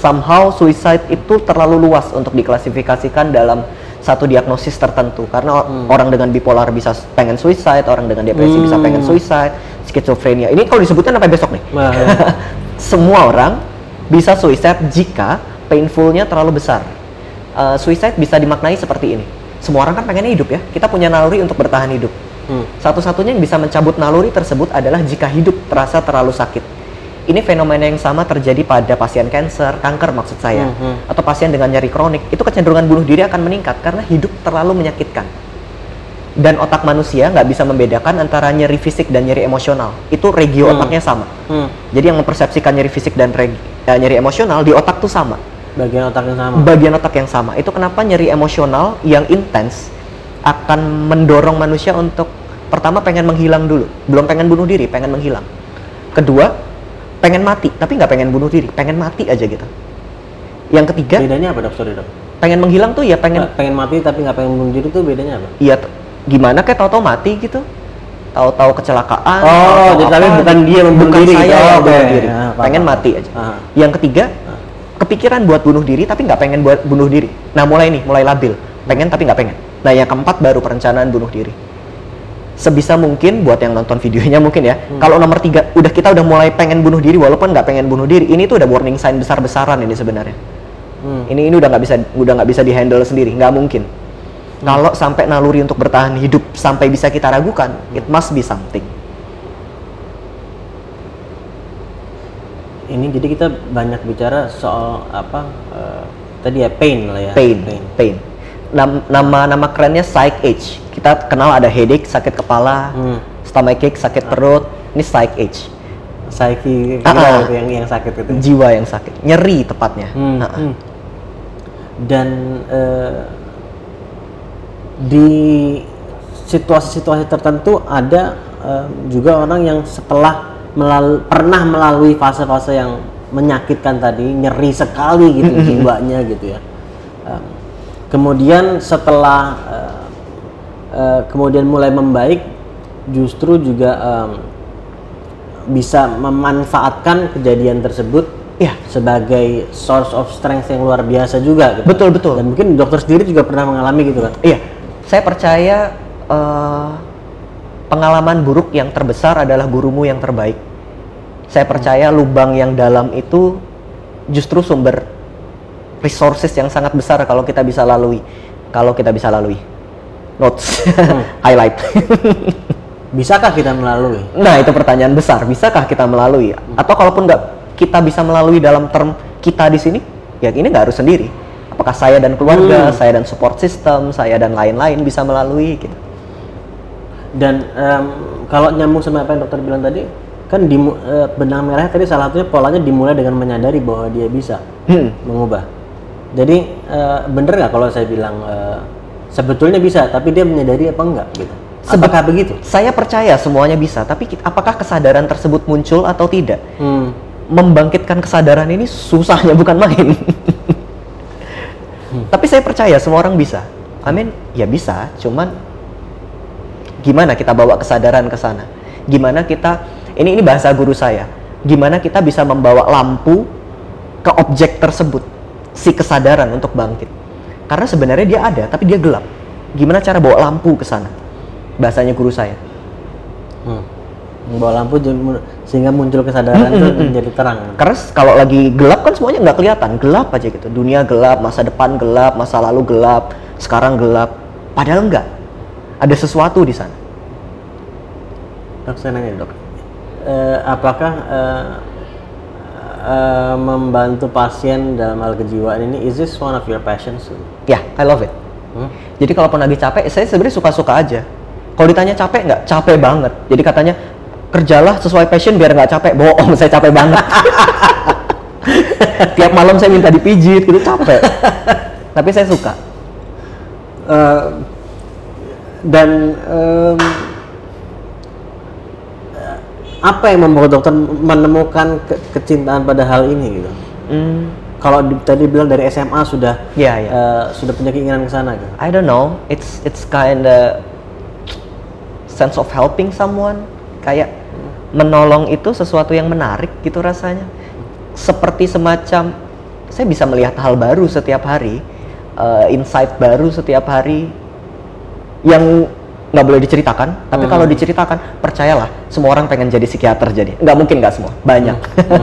Somehow suicide itu terlalu luas untuk diklasifikasikan dalam satu diagnosis tertentu. Karena o- orang dengan bipolar bisa pengen suicide, orang dengan depresi bisa pengen suicide, skizofrenia. Ini kalau disebutkan sampai besok nih. Nah, Semua orang bisa suicide jika painfulnya terlalu besar. Uh, suicide bisa dimaknai seperti ini. Semua orang kan pengennya hidup ya. Kita punya naluri untuk bertahan hidup. Hmm. Satu-satunya yang bisa mencabut naluri tersebut adalah jika hidup terasa terlalu sakit. Ini fenomena yang sama terjadi pada pasien kanker, kanker maksud saya, Mhm. atau pasien dengan nyeri kronik. Itu kecenderungan bunuh diri akan meningkat karena hidup terlalu menyakitkan. dan otak manusia nggak bisa membedakan antara nyeri fisik dan nyeri emosional. Itu regio Hmm. otaknya sama. Hmm. Jadi yang mempersepsikan nyeri fisik dan reg- eh, nyeri emosional di otak tuh sama. Bagian otak yang sama. Bagian otak yang sama. Itu kenapa nyeri emosional yang intens akan mendorong manusia untuk pertama pengen menghilang dulu, belum pengen bunuh diri, pengen menghilang. Kedua, pengen mati, tapi nggak pengen bunuh diri, pengen mati aja gitu. Yang ketiga, Bedanya apa dok? Sorry dok. pengen menghilang tuh ya pengen Pengen, pengen mati tapi nggak pengen bunuh diri itu bedanya apa? Iya, gimana kayak tahu-tahu mati gitu. Tahu-tahu kecelakaan. Oh, tahu-tahu jadi tapi bukan dia membunuh bukan diri saya gitu. Oh, bunuh diri. Paham, pengen mati aja. Ah. Yang ketiga, kepikiran buat bunuh diri tapi nggak pengen buat bunuh diri. Nah, mulai nih, mulai labil. Pengen tapi nggak pengen. Nah, yang keempat baru perencanaan bunuh diri. Sebisa mungkin buat yang nonton videonya mungkin ya. Hmm. Kalau nomor tiga, udah kita udah mulai pengen bunuh diri walaupun nggak pengen bunuh diri. Ini tuh udah warning sign besar-besaran ini sebenarnya. Hmm. Ini ini udah nggak bisa udah nggak bisa dihandle sendiri, nggak mungkin. Kalau sampai naluri untuk bertahan hidup sampai bisa kita ragukan, it must be something. Ini jadi kita banyak bicara soal apa? eh, tadi ya pain lah ya. Pain, pain. Nam- nama nama kerennya psych age. Kita kenal ada headache, sakit kepala, Hmm. stomachache, sakit perut. Ini psych age. Psyche ah. itu yang yang sakit itu. Jiwa yang sakit, nyeri tepatnya. Hmm, ah. hmm. Dan eh, di situasi-situasi tertentu ada eh, juga orang yang setelah melalui pernah melalui fase-fase yang menyakitkan tadi, nyeri sekali gitu jiwanya gitu ya. Em, kemudian setelah eh, eh, kemudian mulai membaik, justru juga em, bisa memanfaatkan kejadian tersebut Iya. sebagai source of strength yang luar biasa juga gitu. Betul, betul. Dan mungkin dokter sendiri juga pernah mengalami gitu kan. Iya, saya percaya eh, pengalaman buruk yang terbesar adalah gurumu yang terbaik. Saya percaya lubang yang dalam itu justru sumber resources yang sangat besar kalau kita bisa lalui. Kalau kita bisa lalui. Notes, highlight. Bisakah kita melalui? nah itu pertanyaan besar. Bisakah kita melalui? Atau kalaupun nggak kita bisa melalui dalam term kita di sini, ya ini nggak harus sendiri. Apakah saya dan keluarga, Hmm. saya dan support system, saya dan lain-lain bisa melalui? Gitu. Dan em, kalau nyambung sama apa yang dokter bilang tadi, kan di benang merahnya tadi salah satunya polanya dimulai dengan menyadari bahwa dia bisa Hmm. mengubah. Jadi eh, bener nggak kalau saya bilang eh, sebetulnya bisa, tapi dia menyadari apa enggak gitu? Apakah begitu? Saya percaya semuanya bisa, tapi ki- apakah kesadaran tersebut muncul atau tidak? Hmm. Membangkitkan kesadaran ini susahnya bukan main. Tapi saya percaya semua orang bisa. Amin, ya bisa, cuman gimana kita bawa kesadaran ke sana? Gimana kita ini ini bahasa guru saya. Gimana kita bisa membawa lampu ke objek tersebut, si kesadaran untuk bangkit. Karena sebenarnya dia ada, tapi dia gelap. Gimana cara bawa lampu ke sana? Bahasanya guru saya. Hmm. Membawa lampu sehingga muncul kesadaran itu menjadi terang. Karena kalau lagi gelap kan semuanya nggak kelihatan, gelap aja gitu. Dunia gelap, masa depan gelap, masa lalu gelap, sekarang gelap. Padahal enggak. Ada sesuatu di sana. Dok, saya nanya dok, Eh, apakah eh, eh, membantu pasien dalam hal kejiwaan ini, is this one of your passions? Ya, I love it. Hmm? Jadi kalaupun lagi capek, saya sebenarnya suka-suka aja. Kalau ditanya capek nggak? Capek banget. Jadi katanya kerjalah sesuai passion biar nggak capek. Bohong, saya capek banget. Tiap malam saya minta dipijit, gitu capek. Tapi saya suka. Eh, dan eh, apa yang membuat dokter menemukan ke- kecintaan pada hal ini gitu? Hmm, Kalau di- tadi bilang dari SMA sudah ya ya. eh, sudah punya keinginan ke sana gitu. I don't know. It's it's kinda sense of helping someone. Kayak menolong itu sesuatu yang menarik gitu rasanya. Seperti semacam saya bisa melihat hal baru setiap hari, eh, insight baru setiap hari yang nggak boleh diceritakan. Tapi kalau diceritakan, percayalah, semua orang pengen jadi psikiater jadi. Nggak mungkin nggak semua, banyak.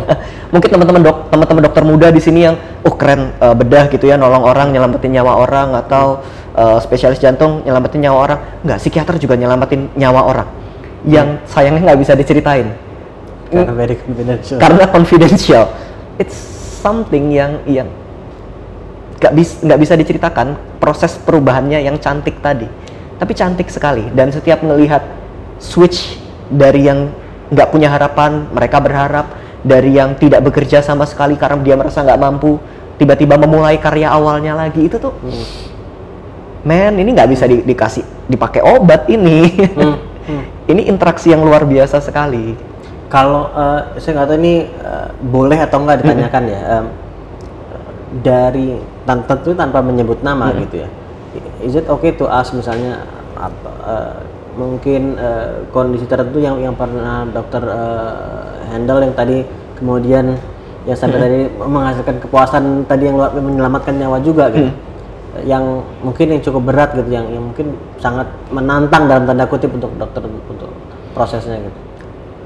mungkin teman-teman dok, teman-teman dokter muda di sini yang, oh keren eh, bedah gitu ya, nolong orang, nyelamatin nyawa orang, atau eh, spesialis jantung nyelamatin nyawa orang. Nggak, psikiater juga nyelamatin nyawa orang. Yang sayangnya nggak bisa diceritain Karena very confidential. karena confidential. It's something yang yang nggak bisa nggak bisa diceritakan proses perubahannya yang cantik tadi. Tapi cantik sekali dan setiap melihat switch dari yang nggak punya harapan mereka berharap dari yang tidak bekerja sama sekali karena dia merasa nggak mampu tiba-tiba memulai karya awalnya lagi itu tuh Hmm. men ini nggak bisa di- dikasih dipakai obat ini Hmm, hmm. ini interaksi yang luar biasa sekali Kalau eh, saya nggak tahu ini eh, boleh atau nggak ditanyakan ya. em, dari tan- tentu tanpa menyebut nama gitu ya. Is it okay to ask misalnya apa, eh, mungkin eh, kondisi tertentu yang yang pernah dokter eh, handle yang tadi kemudian yang sampai tadi menghasilkan kepuasan tadi yang luar- menyelamatkan nyawa juga gitu. Yang mungkin yang cukup berat gitu, yang yang mungkin sangat menantang dalam tanda kutip untuk dokter untuk prosesnya gitu.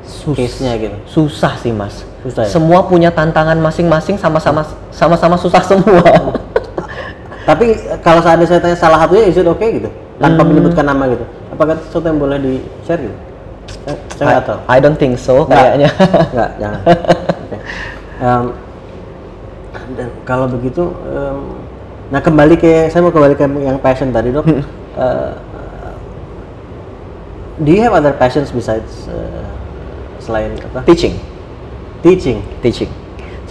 Sus- Case-nya gitu. susah sih mas Susah ya? semua punya tantangan masing-masing sama-sama sama-sama susah semua Tapi kalau seandainya saya tanya salah satunya, is it okay gitu? Tanpa menyebutkan nama gitu. Apakah itu sesuatu yang boleh di share gitu? Saya- Saya nggak tahu. I don't think so Nggak. kayaknya Nggak, jangan. Oke. Em, dan kalau begitu, em, nah kembali ke, saya mau kembali ke yang passion tadi dok. Eh, do you have other passions besides eh, selain apa? teaching Teaching. teaching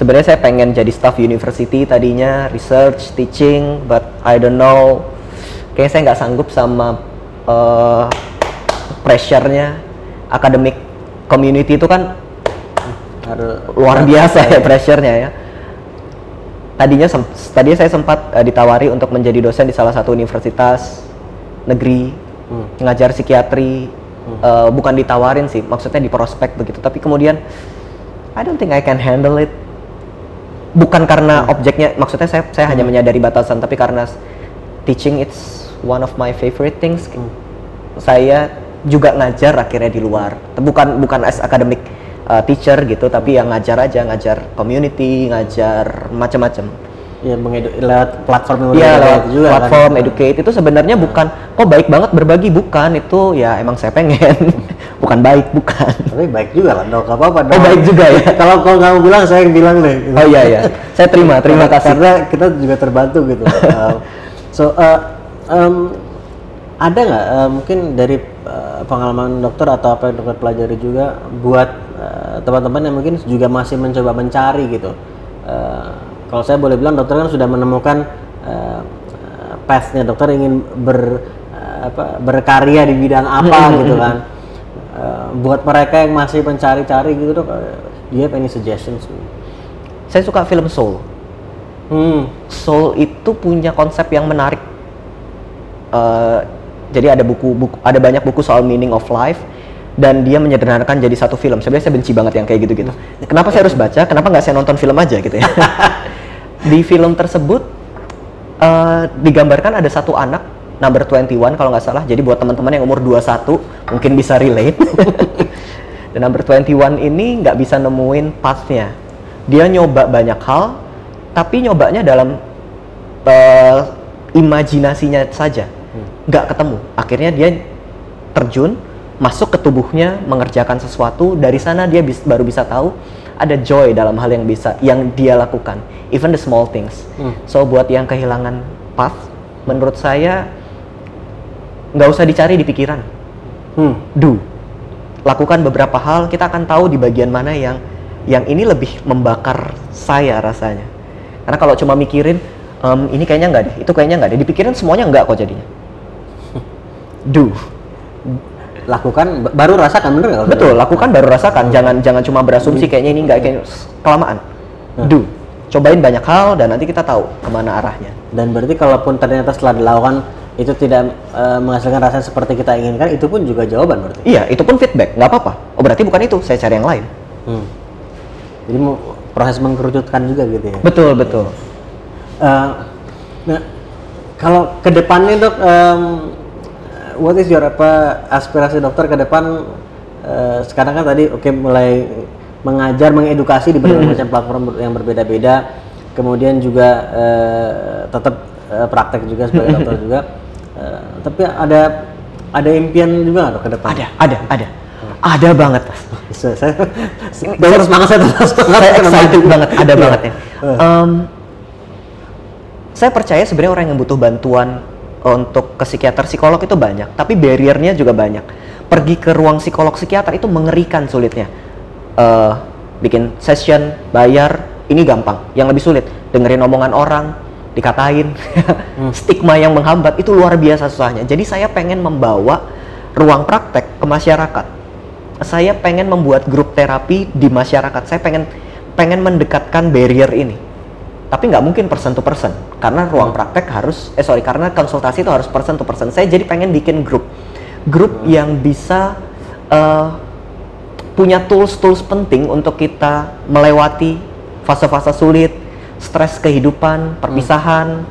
sebenarnya saya pengen jadi staff university tadinya research teaching but I don't know. Kayaknya saya nggak sanggup sama uh, pressure-nya. Academic community itu kan luar biasa ya pressure-nya ya. Tadinya tadinya saya sempat uh, ditawari untuk menjadi dosen di salah satu universitas negeri Hmm. ngajar psikiatri. Uh, bukan ditawarin sih maksudnya di prospek begitu. Tapi kemudian I don't think I can handle it bukan karena objeknya maksudnya saya saya hanya menyadari batasan tapi karena teaching it's one of my favorite things. Saya juga ngajar akhirnya di luar. Bukan bukan as academic uh, teacher gitu tapi yang ngajar aja ngajar community ngajar macam-macam. Ya mengedu lewat platform yang berbeda lewat itu juga kan. platform educate. Itu sebenarnya bukan kok baik banget berbagi? Bukan. Itu ya emang saya pengen bukan baik bukan Tapi baik juga lah dok, apa apa Oh, baik juga ya? kalau kalau kamu bilang saya yang bilang deh. gitu. oh iya iya saya terima terima kasih Karena kita juga terbantu gitu. Uh, so uh, um, ada nggak uh, mungkin dari uh, pengalaman dokter atau apa yang dokter pelajari juga buat uh, teman-teman yang mungkin juga masih mencoba mencari gitu. Uh, kalau saya boleh bilang dokter kan sudah menemukan uh, uh, path-nya dokter ingin ber uh, apa berkarya di bidang apa gitu kan. Uh, buat mereka yang masih mencari-cari gitu dok, uh, do you have any suggestions? saya suka film Soul Hmm. Soul itu punya konsep yang menarik Eh, jadi ada buku, buku ada banyak buku soal meaning of life dan dia menyederhanakan jadi satu film. Sebenarnya saya benci banget yang kayak gitu-gitu. Kenapa saya harus baca? Kenapa nggak saya nonton film aja gitu ya? Di film tersebut eh, digambarkan ada satu anak number 21 kalau nggak salah. Jadi buat teman-teman yang umur 21 mungkin bisa relate. dan number 21 ini nggak bisa nemuin path-nya. Dia nyoba banyak hal, tapi nyobanya dalam eh, imajinasinya saja nggak ketemu akhirnya dia terjun masuk ke tubuhnya mengerjakan sesuatu dari sana dia bis- baru bisa tahu ada joy dalam hal yang bisa yang dia lakukan even the small things Hmm. so buat yang kehilangan path menurut saya nggak usah dicari di pikiran. Hmm. do. Lakukan beberapa hal kita akan tahu di bagian mana yang yang ini lebih membakar saya rasanya. Karena kalau cuma mikirin "Em, ini kayaknya nggak deh itu kayaknya nggak deh dipikirin semuanya nggak kok jadinya. Do. Lakukan ba- baru rasakan bener nggak? betul lakukan baru rasakan. Jangan jangan cuma berasumsi kayaknya ini nggak kayaknya kelamaan. Do. Cobain banyak hal dan nanti kita tahu ke mana arahnya. Dan berarti kalaupun ternyata setelah dilakukan itu tidak eh, menghasilkan rasa seperti kita inginkan, itu pun juga jawaban berarti. iya itu pun feedback nggak apa-apa oh berarti bukan itu saya cari yang lain Hmm. Jadi mau proses mengkerucutkan juga gitu ya. betul betul Eh, nah, kalau ke depannya dok, em, what is your apa aspirasi dokter ke depan? Eh, sekarang kan tadi oke mulai mengajar, mengedukasi di berbagai macam platform yang berbeda-beda, kemudian juga eh, tetap eh, praktek juga sebagai dokter juga. Eh, tapi ada ada impian juga nggak dok ke depan? ada ada ada ada banget Mas. Saya, saya, dengar semangat saya terus saya excited banget, ada Iya. banget ya. Em, saya percaya sebenarnya orang yang butuh bantuan untuk ke psikiater psikolog itu banyak, tapi barriernya juga banyak. Pergi ke ruang psikolog psikiater itu mengerikan sulitnya. Eh, bikin session, bayar, ini gampang. Yang lebih sulit dengerin omongan orang, dikatain, stigma yang menghambat itu luar biasa susahnya. Jadi saya pengen membawa ruang praktek ke masyarakat. Saya pengen membuat grup terapi di masyarakat. Saya pengen pengen mendekatkan barrier ini. Tapi nggak mungkin person to person karena ruang praktek harus eh sorry karena konsultasi itu harus person to person. Saya jadi pengen bikin grup grup yang bisa eh, punya tools-tools penting untuk kita melewati fase-fase sulit, stres kehidupan, perpisahan,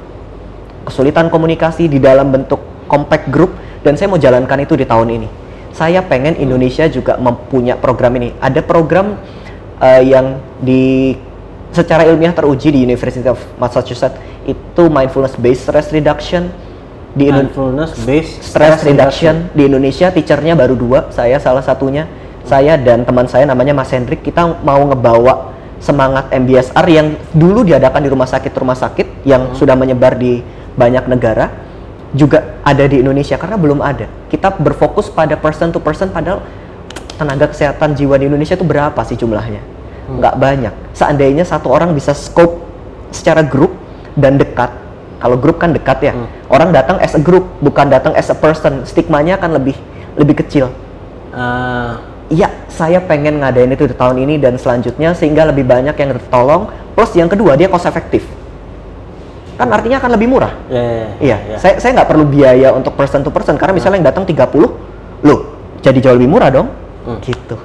kesulitan komunikasi di dalam bentuk compact group dan saya mau jalankan itu di tahun ini. Saya pengen Indonesia juga mempunyai program ini. Ada program eh, yang di secara ilmiah teruji di University of Massachusetts. Itu mindfulness based stress reduction. Di mindfulness based stress reduction. Di Indonesia teachernya baru dua saya salah satunya. Saya dan teman saya namanya Mas Hendrik. Kita mau ngebawa semangat MBSR yang dulu diadakan di rumah sakit rumah sakit yang sudah menyebar di banyak negara juga ada di Indonesia karena belum ada. Kita berfokus pada person to person padahal tenaga kesehatan jiwa di Indonesia itu berapa sih jumlahnya? Nggak banyak. Seandainya satu orang bisa scope secara grup dan dekat kalau grup kan dekat ya orang datang as a group bukan datang as a person. Stigmanya akan lebih lebih kecil. Eh, Iya, saya pengen ngadain itu di tahun ini dan selanjutnya sehingga lebih banyak yang tertolong. Plus yang kedua dia cost efektif. Kan artinya akan lebih murah. ya, ya, ya, Iya, ya. saya saya nggak perlu biaya untuk person to person karena misalnya yang datang 30, loh jadi jauh lebih murah dong. Hmm. Gitu.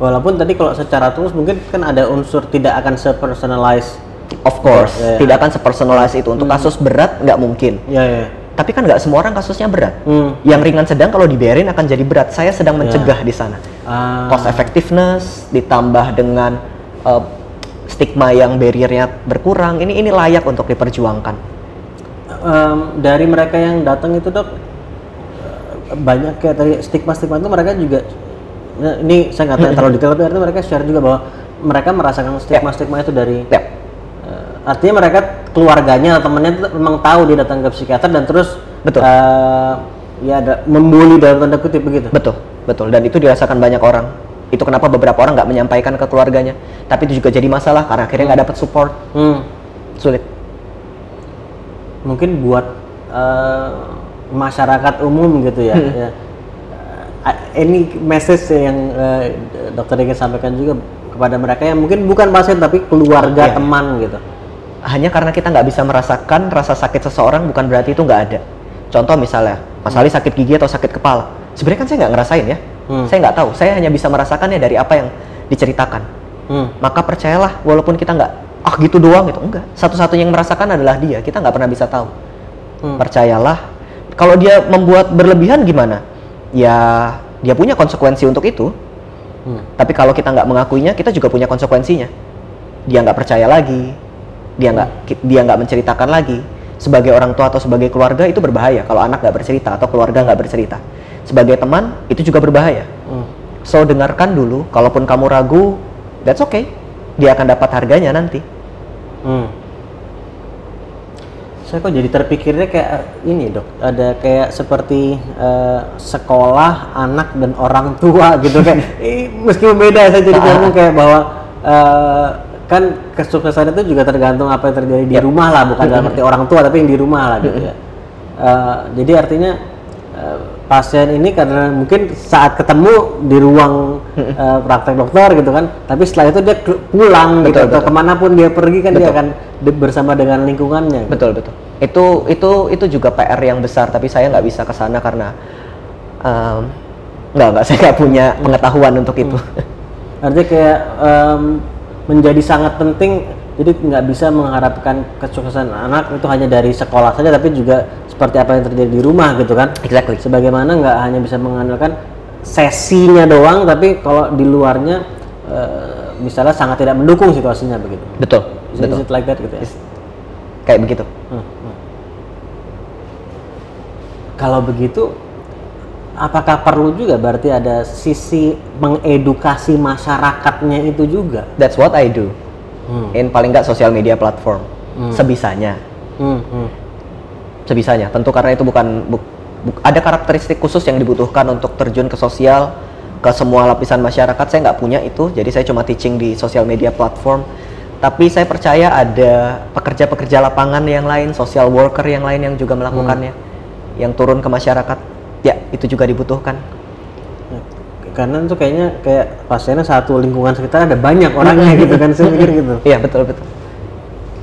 Walaupun tadi kalau secara tulus mungkin kan ada unsur tidak akan sepersonalize. Of course, Iya, iya. tidak akan sepersonalize itu. Untuk kasus berat nggak mungkin. Ya, ya. Tapi kan nggak semua orang kasusnya berat. Hmm. Yang ringan sedang kalau dibiarin akan jadi berat. Saya sedang mencegah di sana. Ah, cost effectiveness ditambah dengan uh, stigma yang barriernya berkurang ini ini layak untuk diperjuangkan em, dari mereka yang datang itu dok banyak kayak tadi stigma-stigma itu mereka juga ini saya nggak tahu terlalu detail tapi artinya mereka share juga bahwa mereka merasakan stigma-stigma itu dari ya eh, artinya mereka keluarganya atau temennya itu memang tahu dia datang ke psikiater dan terus Betul. eh, ya ada membuli dalam tanda kutip begitu betul betul dan itu dirasakan banyak orang itu kenapa beberapa orang nggak menyampaikan ke keluarganya tapi itu juga jadi masalah karena akhirnya nggak dapat support Hmm. sulit mungkin buat eh, masyarakat umum gitu ya. Hmm. ya. Eh, ini message yang eh, dokter ingin sampaikan juga kepada mereka yang mungkin bukan pasien tapi keluarga Iya. teman gitu. Hanya karena kita nggak bisa merasakan rasa sakit seseorang bukan berarti itu nggak ada. Contoh misalnya Mas Ali sakit gigi atau sakit kepala. Sebenarnya kan saya nggak ngerasain ya. Hmm. saya nggak tahu. Saya hanya bisa merasakannya dari apa yang diceritakan. Hmm. maka percayalah walaupun kita nggak ah gitu doang gitu. Enggak. Satu-satunya yang merasakan adalah dia. Kita nggak pernah bisa tahu. Hmm. percayalah. Kalau dia membuat berlebihan gimana? Ya dia punya konsekuensi untuk itu. Hmm. tapi kalau kita nggak mengakuinya kita juga punya konsekuensinya. Dia nggak percaya lagi dia nggak dia nggak menceritakan lagi sebagai orang tua atau sebagai keluarga itu berbahaya kalau anak nggak bercerita atau keluarga nggak bercerita sebagai teman itu juga berbahaya Hmm. So dengarkan dulu, kalaupun kamu ragu, that's okay. Dia akan dapat harganya nanti. Hmm. Saya kok jadi terpikirnya kayak ini dok, ada kayak seperti eh, sekolah, anak dan orang tua gitu kayak eh, meskipun beda saya jadi ngomong kayak bahwa eh, kan kesuksesan itu juga tergantung apa yang terjadi di Yap. rumah lah, bukan dalam arti orang tua tapi yang di rumah lah gitu ya. Eh, jadi artinya eh, pasien ini karena mungkin saat ketemu di ruang eh, praktek dokter gitu kan, tapi setelah itu dia pulang gitu Betul, atau betul. ke mana pun dia pergi kan dia Betul. akan de- bersama dengan lingkungannya. gitu. Betul betul. Itu itu itu juga PR yang besar, tapi saya nggak bisa ke sana karena um, nggak nggak saya nggak punya pengetahuan untuk itu. Artinya kayak em, menjadi sangat penting. Jadi nggak bisa mengharapkan kesuksesan anak itu hanya dari sekolah saja, tapi juga seperti apa yang terjadi di rumah gitu kan. exactly. Sebagaimana nggak hanya bisa mengandalkan sesinya doang, tapi kalau di luarnya eh, misalnya sangat tidak mendukung situasinya begitu. Betul. Is, betul. is it like that gitu ya? Kayak begitu. Hmm, hmm. Kalau begitu, apakah perlu juga berarti ada sisi mengedukasi masyarakatnya itu juga? That's what I do. Hmm. In paling nggak sosial media platform. Hmm. Sebisanya. Hmm, hmm. sebisanya. Tentu karena itu bukan bu- bu- ada karakteristik khusus yang dibutuhkan untuk terjun ke sosial ke semua lapisan masyarakat. Saya nggak punya itu, jadi saya cuma teaching di sosial media platform. Tapi saya percaya ada pekerja-pekerja lapangan yang lain, social worker yang lain yang juga melakukannya, yang turun ke masyarakat. Ya, itu juga dibutuhkan. Karena itu kayaknya kayak pasiennya satu lingkungan sekitar ada banyak orangnya gitu kan saya mikir gitu Iya betul betul.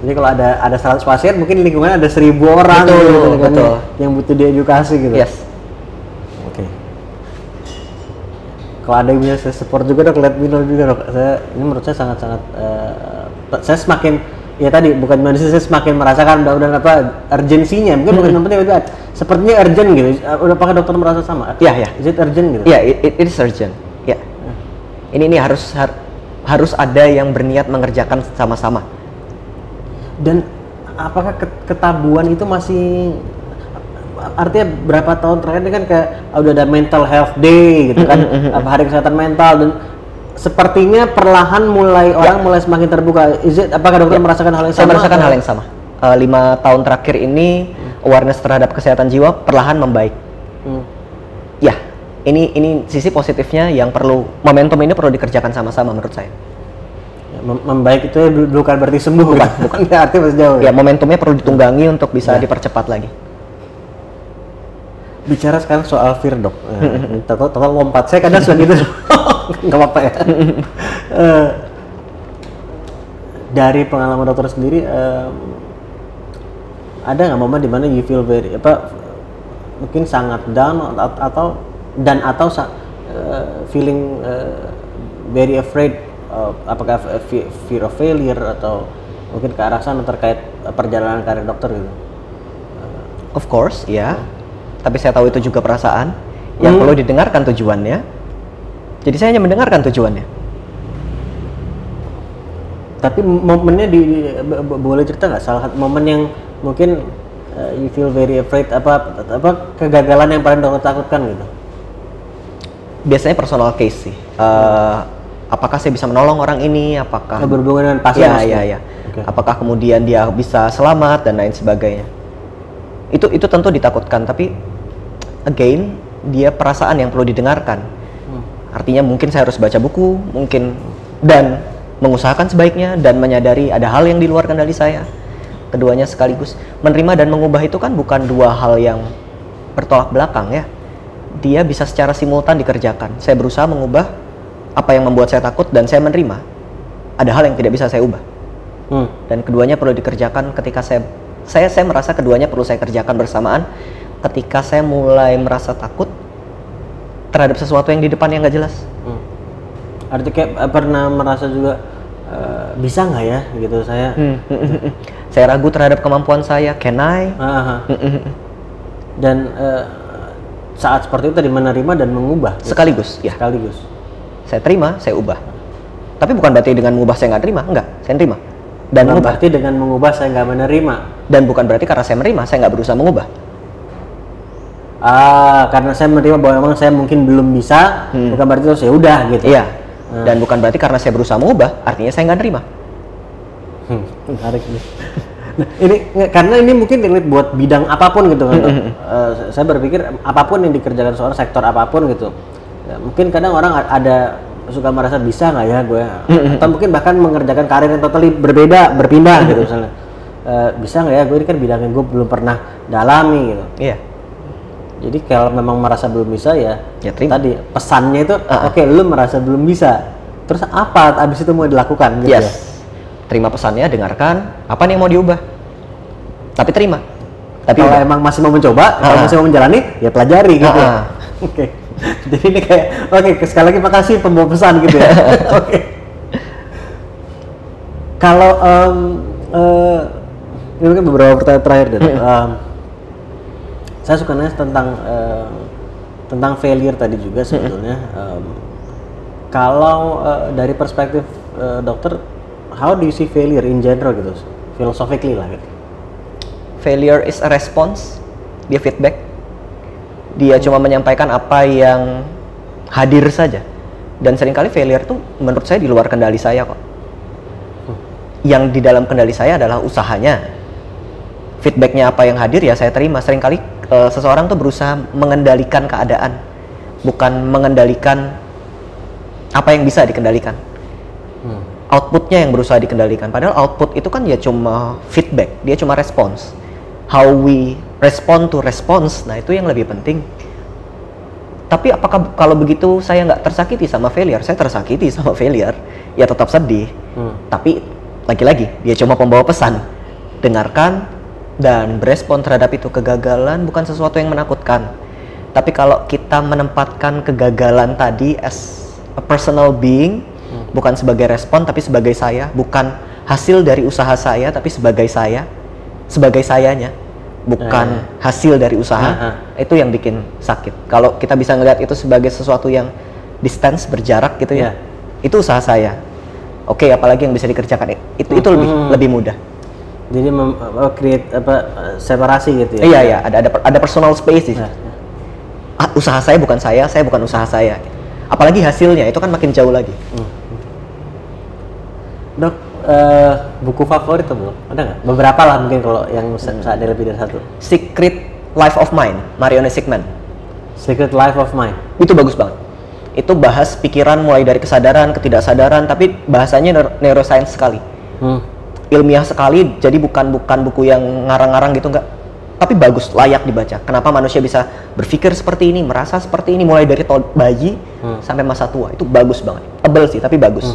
jadi kalau ada ada 100 pasien mungkin lingkungan ada seribu orang Betul, gitu kan, betul. Yang, butuh diedukasi gitu Yes. oke kalau ada yang bisa support juga dok let me know juga dok saya ini menurut saya sangat sangat saya semakin ya tadi bukan manusia semakin merasakan udah udah apa urgensinya. Mungkin bukan yang penting tapi sepertinya urgent gitu. Uh, udah pakai dokter merasa sama? Iya, iya. is it urgent gitu? Iya, it, it, it is urgent. Ya. Ini ini harus har- harus ada yang berniat mengerjakan sama-sama. Dan apakah ke- ketabuhan itu masih artinya berapa tahun terakhir ini kan kayak ah, udah ada mental health day gitu kan. Apa hari kesehatan mental dan sepertinya perlahan mulai orang mulai semakin terbuka. Is it, apakah dokter merasakan hal yang Saya sama? merasakan atau- hal yang sama. Eh, lima tahun terakhir ini awareness terhadap kesehatan jiwa perlahan membaik. Hmm. Ya, ini ini sisi positifnya yang perlu momentum ini perlu dikerjakan sama-sama menurut saya. Ya, mem- membaik itu ya bu- bukan berarti sembuh bukan bukan ya, artinya masih jauh Ya, momentumnya perlu ditunggangi untuk bisa Ya. dipercepat lagi. bicara sekarang soal fear dok Eh, total lompat saya kadang suka gitu nggak apa-apa ya Eh, dari pengalaman dokter sendiri em, ada nggak momen di mana you feel very apa mungkin sangat down at- atau dan atau eh, feeling eh, very afraid of- apakah fe- fear of failure atau mungkin ke arah sana terkait perjalanan karir dokter gitu Of course, ya. Tapi saya tahu itu juga perasaan yang Hmm. perlu didengarkan tujuannya. Jadi saya hanya mendengarkan tujuannya. Tapi momennya di, boleh cerita nggak salah satu momen yang mungkin uh, you feel very afraid apa apa kegagalan yang paling dokter takutkan gitu? Biasanya personal case sih. Eh, apakah saya bisa menolong orang ini? Apakah Nah, berhubungan dengan pasien ya, ya, ya. Oke. Apakah kemudian dia bisa selamat dan lain sebagainya? Itu itu tentu ditakutkan, tapi again dia perasaan yang perlu didengarkan. Artinya mungkin saya harus baca buku, mungkin dan mengusahakan sebaiknya dan menyadari ada hal yang di luar kendali saya. Keduanya sekaligus menerima dan mengubah itu kan bukan dua hal yang bertolak belakang ya. Dia bisa secara simultan dikerjakan. Saya berusaha mengubah apa yang membuat saya takut dan saya menerima. Ada hal yang tidak bisa saya ubah Hmm. dan keduanya perlu dikerjakan ketika saya saya saya merasa keduanya perlu saya kerjakan bersamaan ketika saya mulai merasa takut terhadap sesuatu yang di depan yang nggak jelas Hmm. Artinya kayak eh, pernah merasa juga eh, bisa nggak ya gitu saya? saya ragu terhadap kemampuan saya can I Ah, ah. Dan eh, saat seperti itu tadi menerima dan mengubah gitu, sekaligus ya sekaligus. saya terima saya ubah tapi bukan berarti dengan mengubah saya nggak terima enggak saya terima dan Bukan mengubah berarti dengan mengubah saya nggak menerima. dan bukan berarti karena saya menerima saya nggak berusaha mengubah Ah, karena saya menerima bahwa memang saya mungkin belum bisa, bukan berarti terus ya udah gitu. iya. Dan bukan berarti karena saya berusaha mengubah artinya saya nggak terima Hmm, menarik nih. Nah, ini karena ini mungkin relate buat bidang apa pun gitu kan. Eh, saya berpikir apa pun yang dikerjakan seorang sektor apa pun gitu. Ya, mungkin kadang orang ada suka merasa bisa nggak ya gue? Atau mungkin bahkan mengerjakan karir yang totally berbeda berpindah gitu misalnya. Eh, bisa nggak ya? Gue ini kan bidang yang gue belum pernah dalami gitu. Iya jadi kalau memang merasa belum bisa ya, Ya, terima. tadi pesannya itu Ah, ah. oke lu merasa belum bisa terus apa abis itu mau dilakukan gitu ya Yes. Terima pesannya, dengarkan. Apa nih yang mau diubah? Tapi terima. Tapi kalau udah. emang masih mau mencoba, kalau Ah. masih mau menjalani, ya pelajari gitu. Ah, ah. Oke. Jadi ini kayak, oke sekali lagi makasih pembawa pesan gitu ya. oke. Kalau em, eh, ini mungkin beberapa pertanyaan terakhir deh. Em, saya suka nanya tentang em, tentang failure tadi juga sebetulnya. Em, kalau eh, dari perspektif eh, dokter, how do you see failure in general gitu, philosophically lah gitu. failure is a response. Dia feedback. Dia cuma menyampaikan apa yang hadir saja. Dan sering kali failure tuh menurut saya di luar kendali saya kok. Yang di dalam kendali saya adalah usahanya. feedbacknya apa yang hadir ya saya terima sering kali eh, seseorang tuh berusaha mengendalikan keadaan bukan mengendalikan apa yang bisa dikendalikan. Hmm. outputnya yang berusaha dikendalikan. Padahal output itu kan ya cuma feedback dia cuma respons how we respond to response nah itu yang lebih penting. Tapi apakah kalau begitu saya nggak tersakiti sama failure? Saya tersakiti sama failure. Ya tetap sedih. Hmm. tapi lagi-lagi dia cuma pembawa pesan. Dengarkan dan berespon terhadap itu kegagalan bukan sesuatu yang menakutkan. Tapi kalau kita menempatkan kegagalan tadi as a personal being bukan sebagai respon tapi sebagai saya bukan hasil dari usaha saya tapi sebagai saya sebagai sayanya bukan hasil dari usaha Aha. itu yang bikin sakit. Kalau kita bisa ngelihat itu sebagai sesuatu yang distance berjarak gitu ya Ya. itu usaha saya. Oke apalagi yang bisa dikerjakan. Itu itu lebih Hmm. lebih mudah Jadi mem, apa, create apa separasi gitu ya. iya iya ada ada ada personal space di situ. Ya, ya. Ah, usaha saya bukan saya saya bukan usaha saya apalagi hasilnya itu kan makin jauh lagi Dok, eh, buku favorit tuh belum? Ada nggak? Beberapa lah mungkin kalau yang Hmm. ada lebih dari satu. Secret Life of Mine Marione Sigman Secret Life of Mine. itu bagus banget itu bahas pikiran mulai dari kesadaran ketidaksadaran tapi bahasanya neuro- neuroscience sekali Hmm. Ilmiah sekali jadi bukan bukan buku yang ngarang-ngarang gitu enggak. Tapi bagus layak dibaca. Kenapa manusia bisa berpikir seperti ini merasa seperti ini mulai dari bayi Hmm. sampai masa tua. Itu bagus banget. Tebel sih tapi bagus.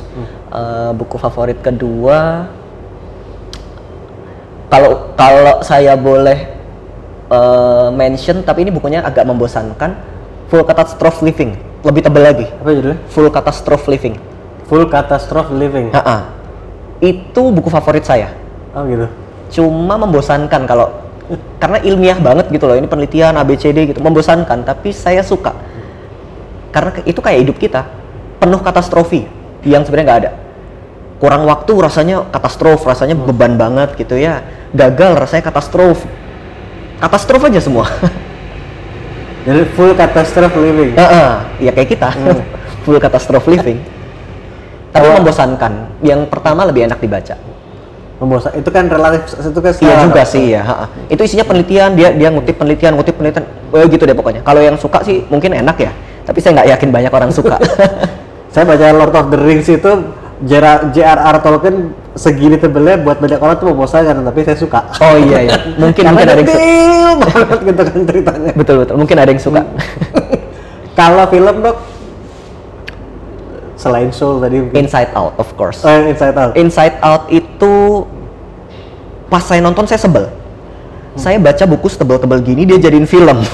Eh, buku favorit kedua kalau kalau saya boleh eh, mention tapi ini bukunya agak membosankan full catastrophe living. Lebih tebel lagi. Apa judulnya? full catastrophe living. Full Catastrophe Living. Ha-ha. Itu buku favorit saya. Oh gitu. cuma membosankan kalau karena ilmiah banget gitu loh. Ini penelitian ABCD gitu. Membosankan tapi saya suka. Karena itu kayak hidup kita. Penuh katastrofi yang sebenarnya nggak ada. Kurang waktu rasanya katastrof rasanya beban banget gitu ya. Gagal rasanya katastrof. Katastrof aja semua. Jadi Full Catastrophe Living. Heeh, ya kayak kita. Full katastrof living tapi Oh. membosankan yang pertama lebih enak dibaca Membosan. Itu kan relatif itu kan Iya juga Dok. sih ya. ha-ha. Itu isinya penelitian dia dia ngutip penelitian ngutip penelitian oh, gitu deh pokoknya. Kalau yang suka sih mungkin enak ya. Tapi saya nggak yakin banyak orang suka. Saya baca Lord of the Rings itu J.R.R. Tolkien segini tebelnya buat banyak orang tuh membosankan tapi saya suka. oh iya ya. Mungkin mungkin ada yang suka. banget gitu kan ceritanya. Betul betul. Mungkin ada yang suka. Kalau film dok, selain Soul tadi mungkin. Inside Out of course. Eh, Inside Out. Inside Out itu pas saya nonton saya sebel. Saya baca buku setebel-tebel gini dia jadiin film.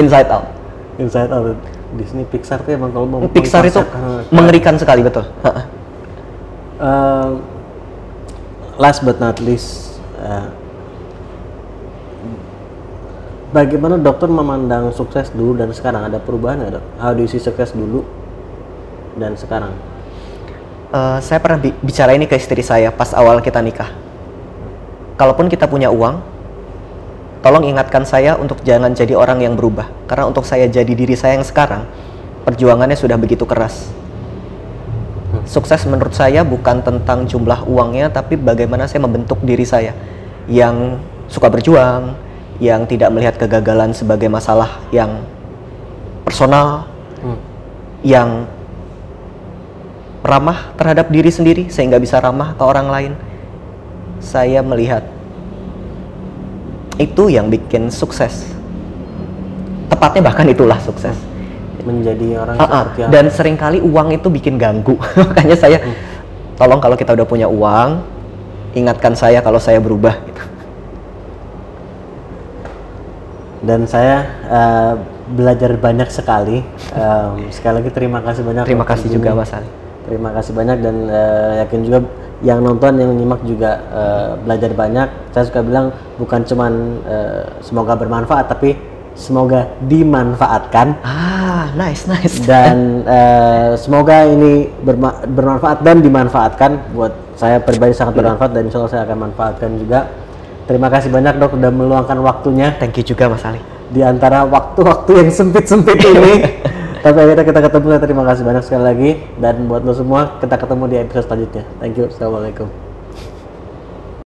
Inside Out. Inside Out. Disney Pixar tuh emang kalau mau Pixar itu mengkonsepkan- mengerikan sekali betul. Eh, last but not least, eh, bagaimana dokter memandang sukses dulu dan sekarang? Ada perubahan nggak dok? How do you see sukses dulu dan sekarang? Eh, saya pernah bi- bicara ini ke istri saya pas awal kita nikah. Kalaupun kita punya uang, tolong ingatkan saya untuk jangan jadi orang yang berubah. Karena untuk saya jadi diri saya yang sekarang, perjuangannya sudah begitu keras. Sukses menurut saya bukan tentang jumlah uangnya, tapi bagaimana saya membentuk diri saya yang suka berjuang, yang tidak melihat kegagalan sebagai masalah yang personal, Hmm. yang ramah terhadap diri sendiri sehingga bisa ramah ke orang lain. Saya melihat itu yang bikin sukses. Tepatnya bahkan itulah sukses. Menjadi orang Ah, ah. seperti apa? Dan sering kali uang itu bikin ganggu. Makanya saya tolong kalau kita udah punya uang, ingatkan saya kalau saya berubah gitu. Dan saya eh, belajar banyak sekali. Em, sekali lagi terima kasih banyak. Terima kasih Jimmy. juga Mas Ali. Terima kasih banyak dan eh, yakin juga yang nonton yang nyimak juga eh, belajar banyak. Saya suka bilang bukan cuman eh, semoga bermanfaat tapi semoga dimanfaatkan Ah, nice, nice. dan eh, semoga ini berma- bermanfaat dan dimanfaatkan buat saya pribadi sangat bermanfaat dan insya Allah saya akan manfaatkan juga. Terima kasih banyak dok sudah meluangkan waktunya Thank you juga Mas Ali. di antara waktu-waktu yang sempit-sempit ini. Tapi akhirnya kita ketemu. Terima kasih banyak sekali lagi. Dan buat lo semua, kita ketemu di episode selanjutnya. Thank you. Assalamualaikum.